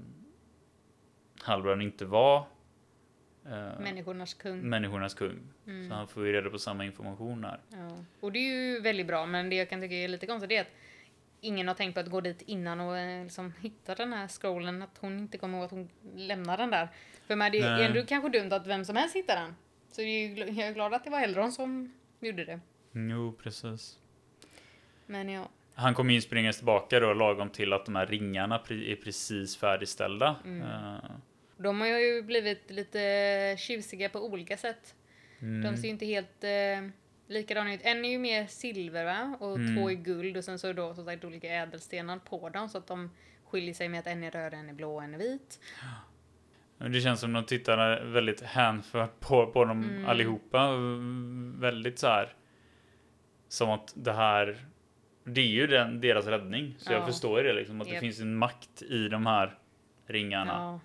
Halbrand inte var uh, Människornas kung. människornas kung. Mm. Så han får ju reda på samma information här. Ja. Och det är ju väldigt bra, men det jag kan tycka är lite konstigt är att ingen har tänkt på att gå dit innan och eh, liksom hitta den här scrollen, att hon inte kommer ihåg att hon lämnar den där. För men det är ändå kanske dumt att vem som helst hittar den. Så jag är glad att det var Elrond som gjorde det. Jo, precis. Men ja. Han kommer ju springas tillbaka då lagom till att de här ringarna är precis färdigställda. Mm. Uh, De har ju blivit lite tjusiga på olika sätt. Mm. De ser ju inte helt eh, likadana ut. En är ju mer silver va? Och Mm. två är guld och sen så är det då som sagt olika ädelstenar på dem så att de skiljer sig med att en är röd, en är blå och en är vit. Det känns som de tittar väldigt hänfört på, på dem Mm. allihopa. Väldigt så här. Som att det här. Det är ju den, deras räddning. Så jag Ja. förstår ju det liksom. Att det Japp. finns en makt i de här ringarna.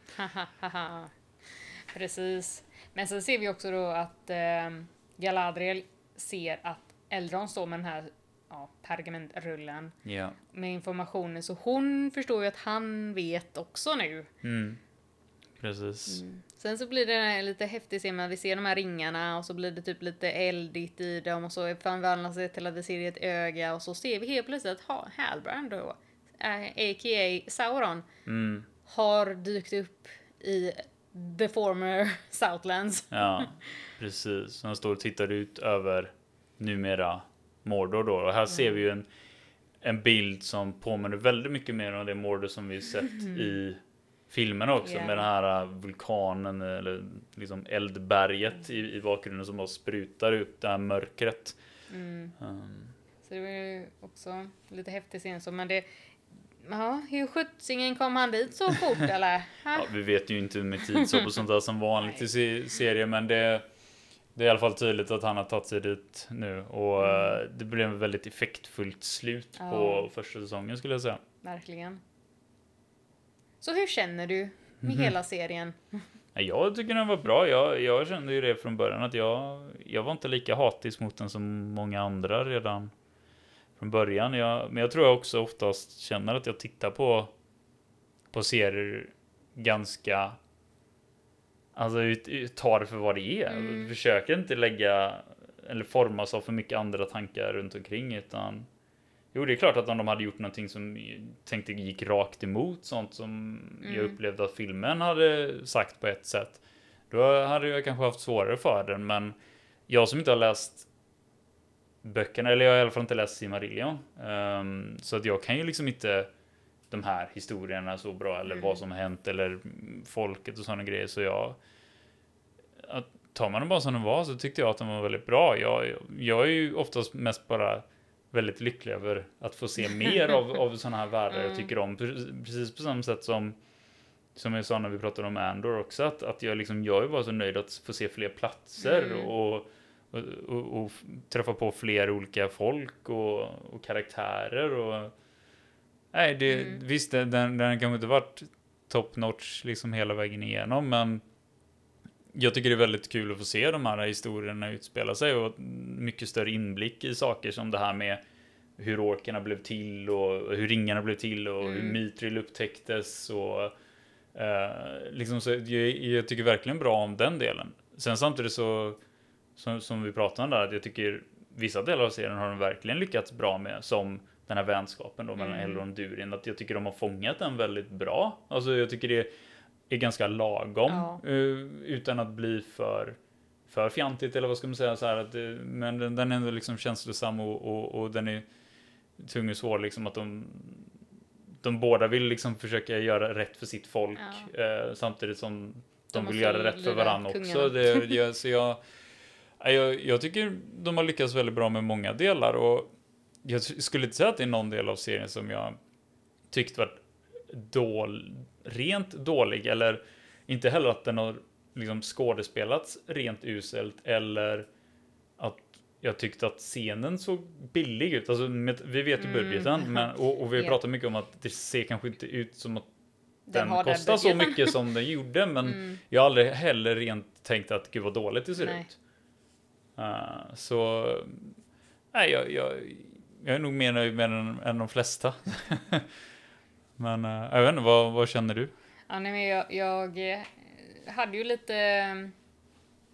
Ja. Precis. Men sen ser vi också då att eh, Galadriel ser att Eldron står med den här ja, pergamentrullen Ja. med informationen så hon förstår ju att han vet också nu. Mm. Precis. Sen så blir det lite häftigt scen vi ser de här ringarna och så blir det typ lite eldigt i dem och så förvandlas det till att vi ser ett öga och så ser vi helt plötsligt att ha, Halbrand då, eh, a.k.a. Sauron, Mm. har dykt upp i the former Southlands. Ja, precis. Han står och tittar ut över numera Mordor då. Och här ser vi ju en, en bild som påminner väldigt mycket mer om det Mordor som vi sett i filmen också. Ja. Med den här uh, vulkanen eller liksom eldberget i, i bakgrunden som bara sprutar ut det här mörkret. Mm. Um, Så det var ju också lite häftig scen så men det Ja, hur sjuttsingen kom han dit så fort eller? ja, vi vet ju inte med tidshopp och sånt där som vanligt i se- serier men det det är i alla fall tydligt att han har tagit sig dit nu och uh, det blev ett väldigt effektfullt slut Ja. på första säsongen skulle jag säga. Verkligen. Så hur känner du med Mhm. hela serien? Jag tycker den var bra. Jag, jag kände ju det från början att jag, jag var inte lika hatisk mot den som många andra redan från början. Jag, men jag tror jag också oftast känner att jag tittar på, på serier ganska Alltså ut- ut- ta det för vad det är. Mm. Försöker inte lägga eller formas av för mycket andra tankar runt omkring utan Jo, det är klart att om de hade gjort någonting som jag tänkte gick rakt emot sånt som jag Mm. upplevde att filmen hade sagt på ett sätt. Då hade jag kanske haft svårare för den, men jag som inte har läst böckerna, eller jag har i alla fall inte läst Silmarillion, um, så att jag kan ju liksom inte de här historierna så bra eller Mm. vad som har hänt eller folket och sådana grejer. Så jag att tar man den bara som den var så tyckte jag att den var väldigt bra. Jag, jag är ju oftast mest bara väldigt lycklig över att få se mer av, av sådana här världar jag Mm. tycker om. Pre- Precis på samma sätt som som jag sa när vi pratade om Andor också, att, att jag liksom, jag är bara så nöjd att få se fler platser Mm. och, och, och, träffa på fler olika folk och, och karaktärer och nej, det, Mm. visst, den, den kanske inte varit top notch liksom hela vägen igenom, men jag tycker det är väldigt kul att få se de här historierna utspela sig och mycket större inblick i saker som det här med hur orkerna blev till och hur ringarna blev till och hur Mm. Mithril upptäcktes och eh, liksom så jag, jag tycker verkligen bra om den delen. Sen samtidigt så som, som vi pratade om där, att jag tycker vissa delar av serien har de verkligen lyckats bra med som den här vänskapen då mellan Mm. Elrond och Durin. Att jag tycker de har fångat den väldigt bra. Alltså jag tycker det är ganska lagom Ja. eh, utan att bli för för fjantigt eller vad ska man säga så här att det, men den, den är ändå liksom känslosam och, och, och den är tung och svår liksom att de de båda vill liksom försöka göra rätt för sitt folk eh, samtidigt som de, De vill göra rätt för varandra också. Det, jag, så jag, jag, jag tycker de har lyckats väldigt bra med många delar och jag skulle inte säga att det är någon del av serien som jag tyckt varit dål, rent dålig eller inte heller att den har liksom skådespelats rent uselt eller att jag tyckte att scenen såg billig ut. Alltså, med, vi vet ju Mm. budgeten men, och, och vi pratat mycket om att det ser kanske inte ut som att den, den kostar så mycket som den gjorde men Mm. jag har aldrig heller rent tänkt att gud vad dåligt det ser Nej. ut. Uh, så nej, jag, jag, jag är nog mer nöjd med den än de flesta. men uh, jag vet inte, vad, vad känner du? Ja, nej, men jag, jag eh, hade ju lite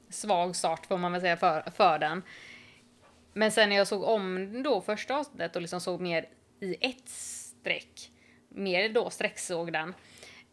svag start får man väl säga för, för den. Men sen när jag såg om då första avsnittet och liksom såg mer i ett streck, mer då sträcksåg den,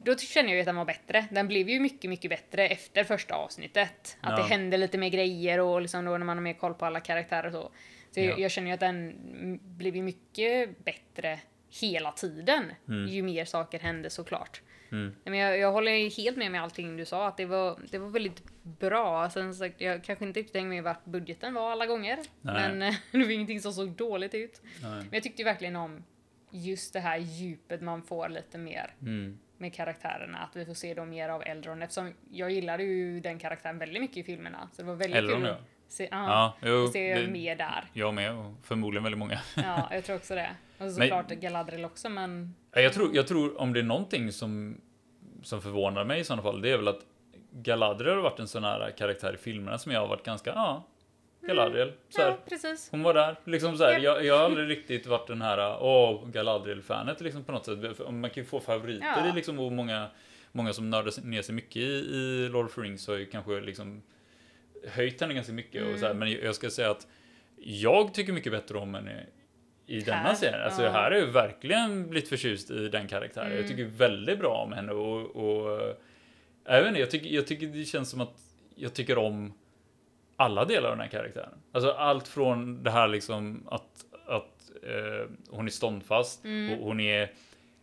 då kände jag ju att den var bättre. Den blev ju mycket, mycket bättre efter första avsnittet. Att Ja. det hände lite mer grejer och liksom då när man har mer koll på alla karaktärer och så. Så Ja. jag, jag känner ju att den blev ju mycket bättre hela tiden. Mm. Ju mer saker hände såklart. Mm. Men jag, jag håller helt med med allting du sa, att det var, det var väldigt bra. Sen sagt, jag kanske inte riktigt hängde med vart budgeten var alla gånger. Nej. Men eh, det var ingenting som såg dåligt ut. Nej. Men jag tyckte verkligen om just det här djupet man får lite mer Mm. Med karaktärerna. Att vi får se dem mer av Eldron. Eftersom jag gillade ju den karaktären väldigt mycket i filmerna. Så det var väldigt Elrond, kul ja. att se, ja, Ja, jo, se det, mer där. jag med och förmodligen väldigt många. Ja, jag tror också det. Och Men- såklart Galadriel också, men... Ja, Jag tror, jag tror om det är någonting som, som förvånar mig i sådana fall, det är väl att Galadriel har varit en sån här karaktär i filmerna som jag har varit ganska, ja, Galadriel. Så här, Ja, precis. Hon var där. Liksom så här, Japp. jag, jag har aldrig riktigt varit den här åh, Galadriel-fanet liksom på något sätt. Man kan ju få favoriter Ja. i liksom och många, många som nördar ner sig mycket i, i Lord of the Rings har ju kanske liksom höjt henne ganska mycket. Och Mm. så här, men jag ska säga att jag tycker mycket bättre om henne i denna Här? serien. Alltså Ja. här är jag verkligen blivit förtjust i den karaktären. Jag Mm. tycker väldigt bra om henne och, och jag inte, jag tycker, jag tycker det känns som att jag tycker om alla delar av den här karaktären. Alltså allt från det här liksom att, att eh, hon är ståndfast, Mm. och hon är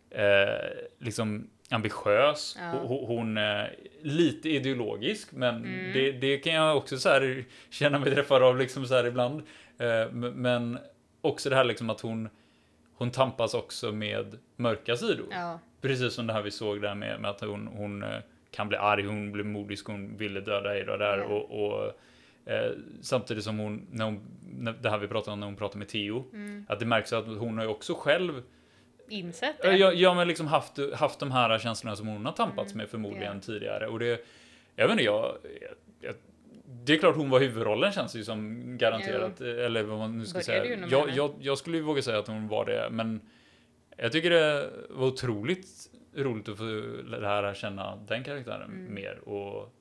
eh, liksom ambitiös, Ja. hon, hon är lite ideologisk, men Mm. det, det kan jag också så här känna mig träffad av liksom så här ibland. Eh, men också det här liksom att hon hon tampas också med mörka sidor. Ja. Precis som det här vi såg där med, med att hon, hon eh, kan bli arg, hon blir modisk, hon ville döda Eira där Ja. och, och eh, samtidigt som hon, när hon, när, det här vi pratade om när hon pratade med Theo, Mm. att det märks att hon har ju också själv, Insett det. ja, ja men liksom haft, haft de här känslorna som hon har tampats Mm, med förmodligen ja. tidigare och det, jag vet inte, jag, jag, det är klart hon var huvudrollen känns det ju som garanterat, eller vad man nu ska Började säga. Jag, jag, jag skulle ju våga säga att hon var det, men jag tycker det var otroligt roligt att få lära känna den karaktären Mm. mer. Och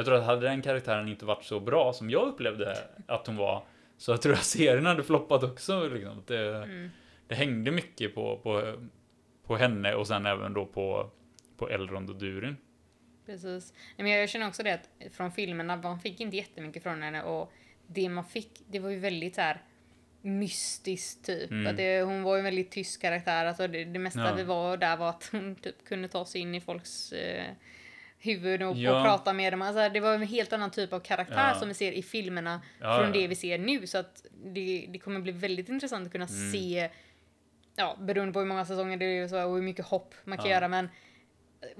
jag tror att hade den karaktären inte varit så bra som jag upplevde att hon var, så jag tror att serien hade floppat också. Liksom. Det, Mm. det hängde mycket på, på, på henne och sen även då på, på Elrond och Durin. Precis. Men jag känner också det att från filmerna, man fick inte jättemycket från henne och det man fick, det var ju väldigt så här mystiskt typ. Mm. Att det, hon var ju en väldigt tyst karaktär. Alltså det, det mesta Ja. vi var där var att hon typ kunde ta sig in i folks, eh, huvud och, Ja. och prata med dem. Alltså, det var en helt annan typ av karaktär Ja. som vi ser i filmerna Ja, från det vi ser nu. Så att det, det kommer bli väldigt intressant att kunna Mm. se, ja, beroende på hur många säsonger det är och så, och hur mycket hopp man kan göra. Men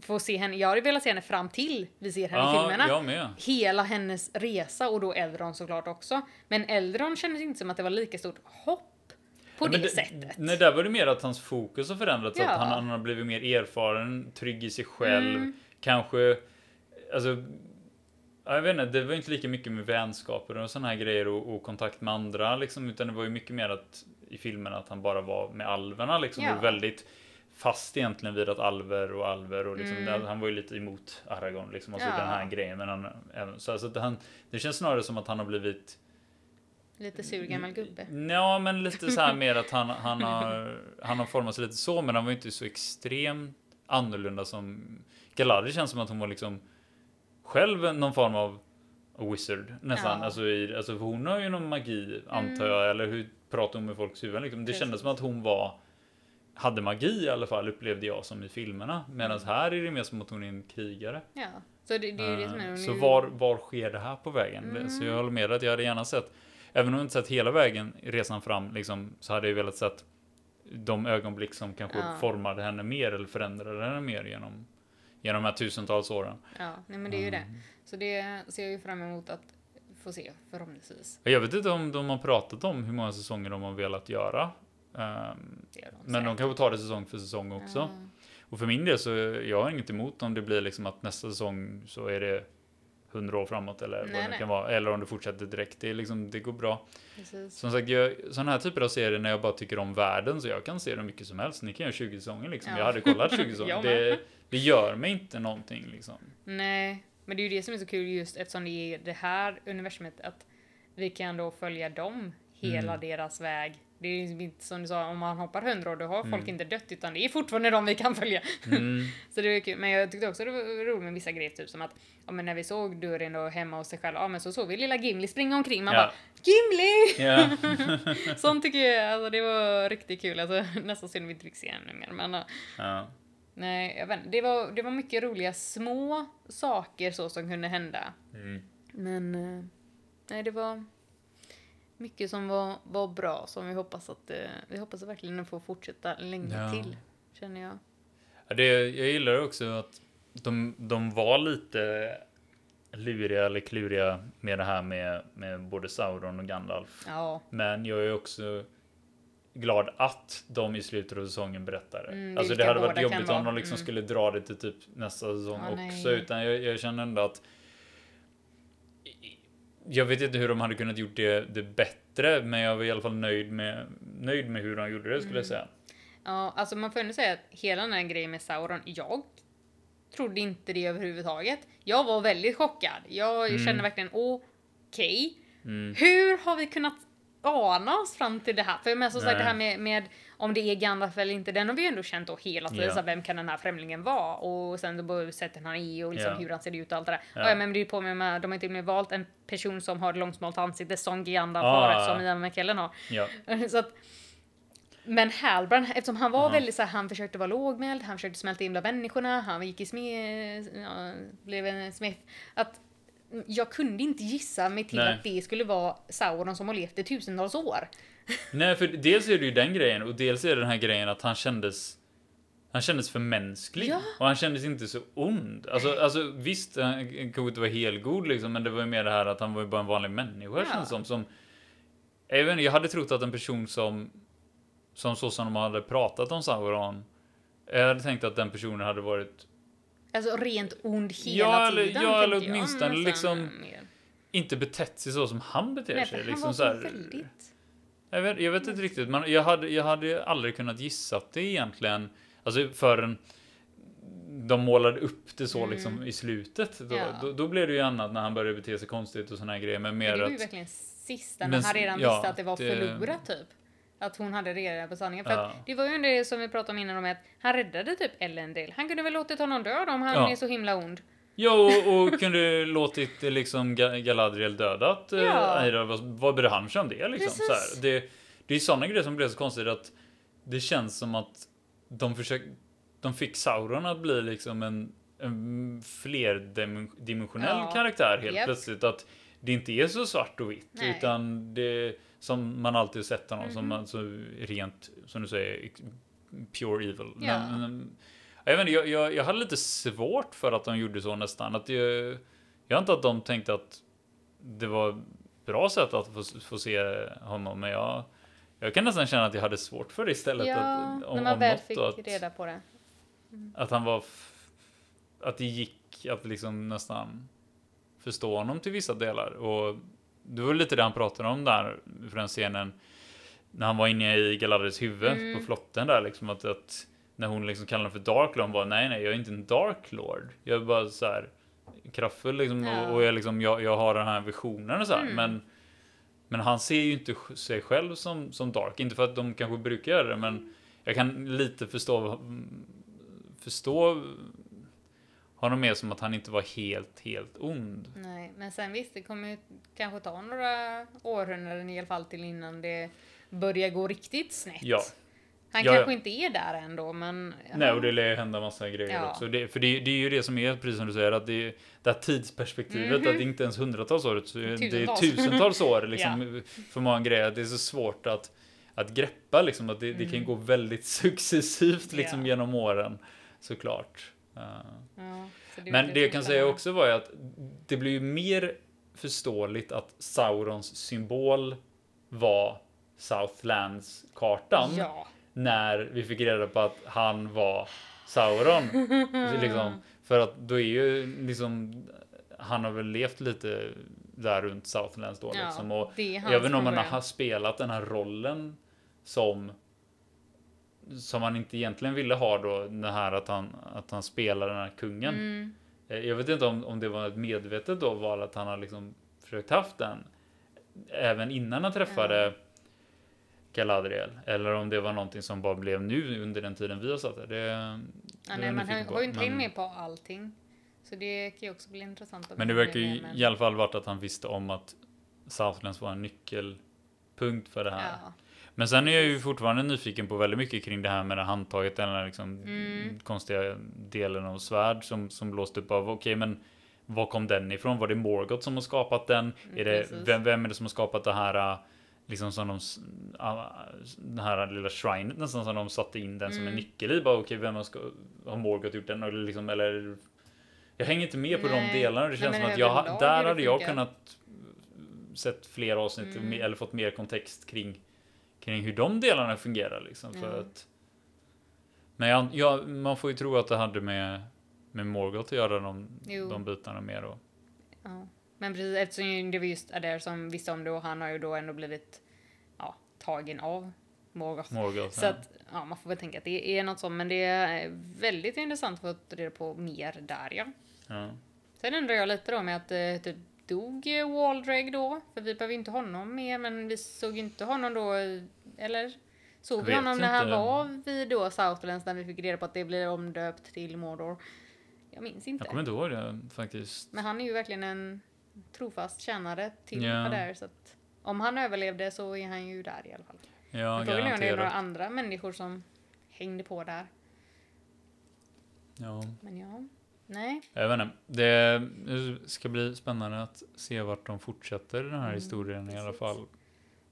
få se henne, jag hade velat se henne fram till vi ser henne i filmerna. Hela hennes resa och då Eldron såklart också. Men Eldron kändes inte som att det var lika stort hopp på det, men sättet. Nej, där var det mer att hans fokus har förändrats. Att han, han har blivit mer erfaren, trygg i sig själv. Mm. Kanske, alltså, ja, jag vet inte, det var inte lika mycket med vänskaper och sådana här grejer och, och kontakt med andra liksom, utan det var ju mycket mer att i filmen att han bara var med alverna liksom. Ja. Väldigt fast egentligen vid att alver och alver och liksom, Mm. han var ju lite emot Aragorn liksom, alltså Ja. den här grejen. Men han, så, alltså, att han, det känns snarare som att han har blivit Lite sur gammal gubbe. Ja, men lite så här mer att han, han, har, han har format sig lite så, men han var ju inte så extremt annorlunda som Galadriel känns som att hon var liksom själv någon form av wizard nästan. Ja. Alltså, i, alltså hon har ju någon magi antar jag, eller hur pratar hon med folks huvuden liksom. Det Precis. kändes som att hon var hade magi i alla fall upplevde jag som i filmerna. Medan här är det mer som att hon är en krigare. Ja, så det, det är det som är... Eh, hon Så ju- var, var sker det här på vägen? Mm. Så jag håller med dig att jag hade gärna sett, även om jag inte sett hela vägen, resan fram, liksom, så hade jag velat sett de ögonblick som kanske Ja. formade henne mer eller förändrade henne mer genom, genom de här tusentals åren. Ja, nej men det är ju Mm. det. Så det ser jag ju fram emot att få se förhoppningsvis. Jag vet inte om de har pratat om hur många säsonger de har velat göra. Det gör men de kanske tar det säsong för säsong också. Ja. Och för min del så jag har inget emot om det blir liksom att nästa säsong så är det hundra år framåt eller Nej, vad det nej. kan vara. Eller om det fortsätter direkt. Det, är liksom, det går bra. Precis. Som sagt, jag, sådana här typer av serier när jag bara tycker om världen så jag kan se hur mycket som helst. Ni kan göra 20 säsonger liksom. Ja. Jag hade kollat 20 säsonger. Det. Det gör mig inte någonting liksom. Nej, men det är ju det som är så kul just eftersom det är det här universumet att vi kan då följa dem hela Mm. deras väg. Det är ju inte som du sa, om man hoppar hundra år då har folk Mm. inte dött utan det är fortfarande de vi kan följa. Mm. Så det är kul. Men jag tyckte också det var roligt med vissa grejer, typ som att ja, men när vi såg Durin då hemma hos sig själv, ja men så såg vi lilla Gimli springa omkring. Man Ja. bara Gimli! Ja. Sånt tycker jag, alltså det var riktigt kul. Alltså, nästan synd vi inte fick se ännu mer. Men ja. Nej, jag vet inte. det var, det var mycket roliga små saker så som kunde hända. Mm. Men eh, nej, det var mycket som var, var bra som vi hoppas att eh, vi hoppas verkligen att få fortsätta länge Ja. till. Känner jag. Ja, Det, jag gillar också att de, de var lite luriga eller kluriga med det här med, med både Sauron och Gandalf. Ja, Men jag är också glad att de i slutet av säsongen berättar det. Mm, alltså det hade varit jobbigt om de liksom Mm. skulle dra det till typ nästa säsong Ja, också. nej. Utan jag, jag känner ändå att jag vet inte hur de hade kunnat gjort det, det bättre, men jag var i alla fall nöjd med, nöjd med hur de gjorde det skulle Mm. jag säga. ja, alltså man får ändå säga att hela den här grejen med Sauron, jag trodde inte det överhuvudtaget. Jag var väldigt chockad. Jag Mm. kände verkligen okej, Mm. hur har vi kunnat ana oss fram till det här? För men som sagt det här med, med om det är Gandalf eller inte, den har vi ju ändå känt då hela tiden. Ja. Så vem kan den här främlingen vara? Och sen då sättet han är och liksom Ja. hur han ser ut och allt det där. Ja. Ja. men det är på med, med, de har till och med valt en person som har långsmalt ansikte som Gandalf Ah. har, som Ian McKellen har. Ja. Så att, men Halbrand, eftersom han var Ja. väldigt så här, han försökte vara lågmäld, han försökte smälta in bland människorna, han gick i smed, ja, blev en smith. Att jag kunde inte gissa mig till Nej. att det skulle vara Sauron som har levt i tusentals år. Nej, för dels är det ju den grejen och dels är det den här grejen att han kändes han kändes för mänsklig Ja. och han kändes inte så ond. Alltså, alltså visst, han kanske inte var helgod liksom, men det var ju mer det här att han var ju bara en vanlig människa Ja. känns som. som jag, vet inte, jag hade trott att en person som som så som de hade pratat om Sauron. Jag hade tänkt att den personen hade varit Alltså rent ond hela Ja, eller- tiden. ja, eller jag åtminstone nästan liksom mer. inte betett sig så som han beter Nej, sig. han Liksom var så här, väldigt... Jag vet, jag vet inte riktigt, men jag hade, jag hade aldrig kunnat gissa att det egentligen, alltså förrän de målade upp det så Mm. liksom i slutet. Då, Ja. då, då blev det ju annat när han började bete sig konstigt och såna här grejer, men Men mer det var ju verkligen sista, när Men han redan ja, visste att det var det- förlorat typ. Att hon hade redan på sanningen. För Ja. att det var ju det som vi pratade om innan om att han räddade typ Elendil. Han kunde väl låtit honom dö om han Ja. är så himla ond. Ja, och, och kunde låtit liksom Ga- Galadriel dödat eh, Ja. Aira. Vad, vad bryr han sig om det liksom? Precis. Så här, det, det är sådana grejer som blir så konstigt att det känns som att de försöker, de fick Sauron att bli liksom en en flerdimensionell Ja. karaktär helt Japp. plötsligt. Att det inte är så svart och vitt. Nej. Mhm. Utan det som man alltid sett honom som alltså, rent, som du säger, pure evil. Ja. Men, jag, vet inte, jag, jag, jag hade lite svårt för att de gjorde så nästan. Att jag, jag antar att de tänkte att det var bra sätt att få, få se honom. Men jag, jag kan nästan känna att jag hade svårt för det istället. Ja, att, om, när man om väl något fick att, reda på det. att han var... Att det gick att liksom nästan förstå honom till vissa delar. Och det var lite det han pratade om där för den scenen. När han var inne i Galadriels huvud Mm. på flotten där liksom. Att, att när hon liksom kallade honom för Dark Lord. Hon bara nej nej jag är inte en Dark Lord. Jag är bara så här kraftfull liksom. Ja. Och, och jag, liksom, jag, jag har den här visionen och så här. Mm. Men, men han ser ju inte sig själv som, som Dark. Inte för att de kanske brukar göra det men jag kan lite förstå förstå honom mer som att han inte var helt, helt ond. Nej, men sen visst, det kommer ju kanske ta några århundraden i alla fall till innan det börjar gå riktigt snett. Ja. Han Ja, kanske ja. inte är där ändå, men... Nej, och det lär hända massa grejer Ja. också. Det, för det, det är ju det som är, precis som du säger, att det, det här tidsperspektivet, Mhm. att det inte ens hundratals år, utan det är Tusentals. tusentals år liksom, för många grejer. Det är så svårt att, att greppa, liksom, att det, det kan Mm. gå väldigt successivt liksom, genom åren, såklart. Ja, Men det jag kan säga också var ju att det blir ju mer förståeligt att Saurons symbol var Southlands-kartan Ja. när vi fick reda på att han var Sauron. liksom, för att då är ju liksom han har väl levt lite där runt Southlands då Ja, liksom. Och inte om han har spelat den här rollen som som han inte egentligen ville ha då, det här att han, att han spelar den här kungen. Mm. Eh, Jag vet inte om, om det var ett medvetet då val att han har liksom försökt haft den även innan han träffade Galadriel. Eller om det var någonting som bara blev nu under den tiden vi har satt där. Det, det Ja, jag nej, man har, ju inte hängt med på allting. Så det kan ju också bli intressant. Men det verkar ju men- i alla fall varit att han visste om att Southlands var en nyckelpunkt för det här. Ja. Men sen är jag ju fortfarande nyfiken på väldigt mycket kring det här med det handtaget, den här liksom Mm. konstiga delen av svärd som, som blåst upp av, okej men var kom den ifrån? Var det Morgoth som har skapat den? är det, Mm, vem, vem är det som har skapat det här, äh, liksom som de, äh, det här lilla shrinet nästan som de satte in den som en Mm. nyckel i? Bara okej, vem har, har Morgoth gjort den? Eller liksom, eller jag hänger inte med på de Nej. delarna. Det Nej, känns men som att jag, där hade jag kunnat sett fler avsnitt Mm. eller fått mer kontext kring, kring hur de delarna fungerar. Liksom, för Ja. att, men jag, jag, man får ju tro att det hade med, med Morgoth att göra de, Jo. de bitarna mer. Och, Ja. Men precis eftersom det var just Adair som visste om det och han har ju då ändå blivit ja, tagen av Morgoth. Morgoth, Så att ja, man får väl tänka att det är något sånt men det är väldigt intressant att få reda på mer där ja. ja. Sen undrar jag lite då med att eh, typ dog Waldreg då? För vi behöver inte honom mer men vi såg inte honom då eller? Såg vi honom när han var vid då Southlands när vi fick reda på att det blir omdöpt till Mordor? Jag minns inte. Jag kommer inte ihåg det faktiskt. Men han är ju verkligen en trofast tjänare till Ja. Adair så att om han överlevde så är han ju där i alla fall. Ja, Men frågan är om det är några andra människor som hängde på där. Ja. Men ja, nej. Jag vet inte. Det ska bli spännande att se vart de fortsätter den här Mm, historien i alla precis. fall.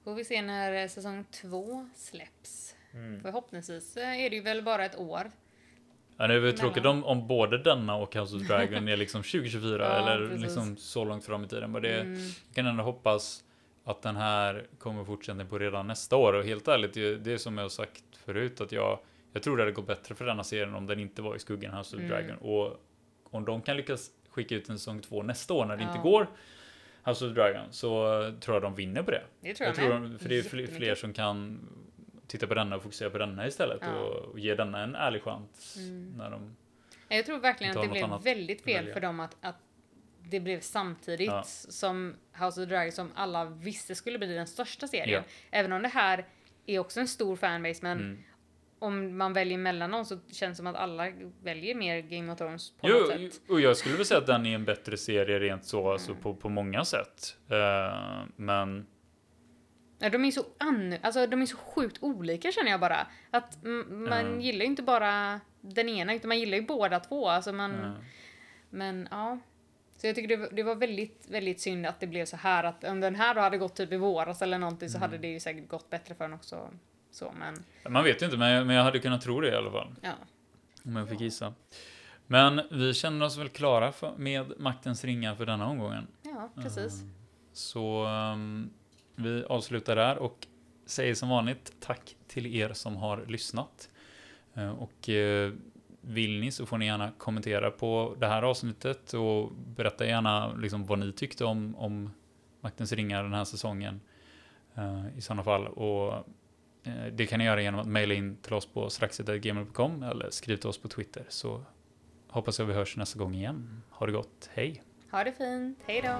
Får vi se när eh, säsong två släpps. Mm. Förhoppningsvis eh, är det ju väl bara ett år. Ja, det är väl tråkigt om, om både denna och House of Dragon är liksom 2024 Ja, eller precis. liksom så långt fram i tiden. Men det, Mm, jag kan ändå hoppas att den här kommer fortsättning på redan nästa år. Och helt ärligt, det, det är som jag har sagt förut att jag, jag tror det hade gått bättre för denna serien om den inte var i skuggan House of Mm. Dragon. Och om de kan lyckas skicka ut en säsong två nästa år när det inte Ja. går House of Dragon så tror jag de vinner på det. det tror jag, Jag tror de, för det är fler, som kan titta på denna och fokusera på denna istället Ja. och, och ge denna en ärlig chans Mm. när de Jag tror verkligen inte att det blev väldigt fel för dem att, att det blev samtidigt Ja. som House of Dragon som alla visste skulle bli den största serien. Ja. Även om det här är också en stor fanbase men Mm. Om man väljer mellan dem så känns det som att alla väljer mer Game of Thrones på Jo, något sätt. och jag skulle väl säga att den är en bättre serie rent så, alltså Mm. på, på många sätt. Eh, men Ja, de är så an... alltså de är så sjukt olika känner jag bara. Att mm, man Ja. gillar ju inte bara den ena, utan man gillar ju båda två. Alltså man, Ja. Men ja. Så jag tycker det, var- det var väldigt, väldigt synd att det blev så här att om den här då hade gått typ i våras eller någonting så Mm. hade det ju säkert gått bättre för den också. Så men Man vet ju inte, men jag, men jag hade kunnat tro det i alla fall. ja. Om jag fick gissa. Men vi känner oss väl klara för, med Maktens ringar för denna omgången. Ja, precis. Mm. Så ehm, vi avslutar där och säger som vanligt tack till er som har lyssnat. Eh, och eh, vill ni så får ni gärna kommentera på det här avsnittet och berätta gärna liksom vad ni tyckte om, om Maktens ringar den här säsongen. eh, I sådana fall. Och Eh, det kan ni göra genom att mejla in till oss på straxet.gmail.com eller skriv till oss på Twitter. Så hoppas jag vi hörs nästa gång igen. Ha det gott, hej! Ha det fint. Hej då.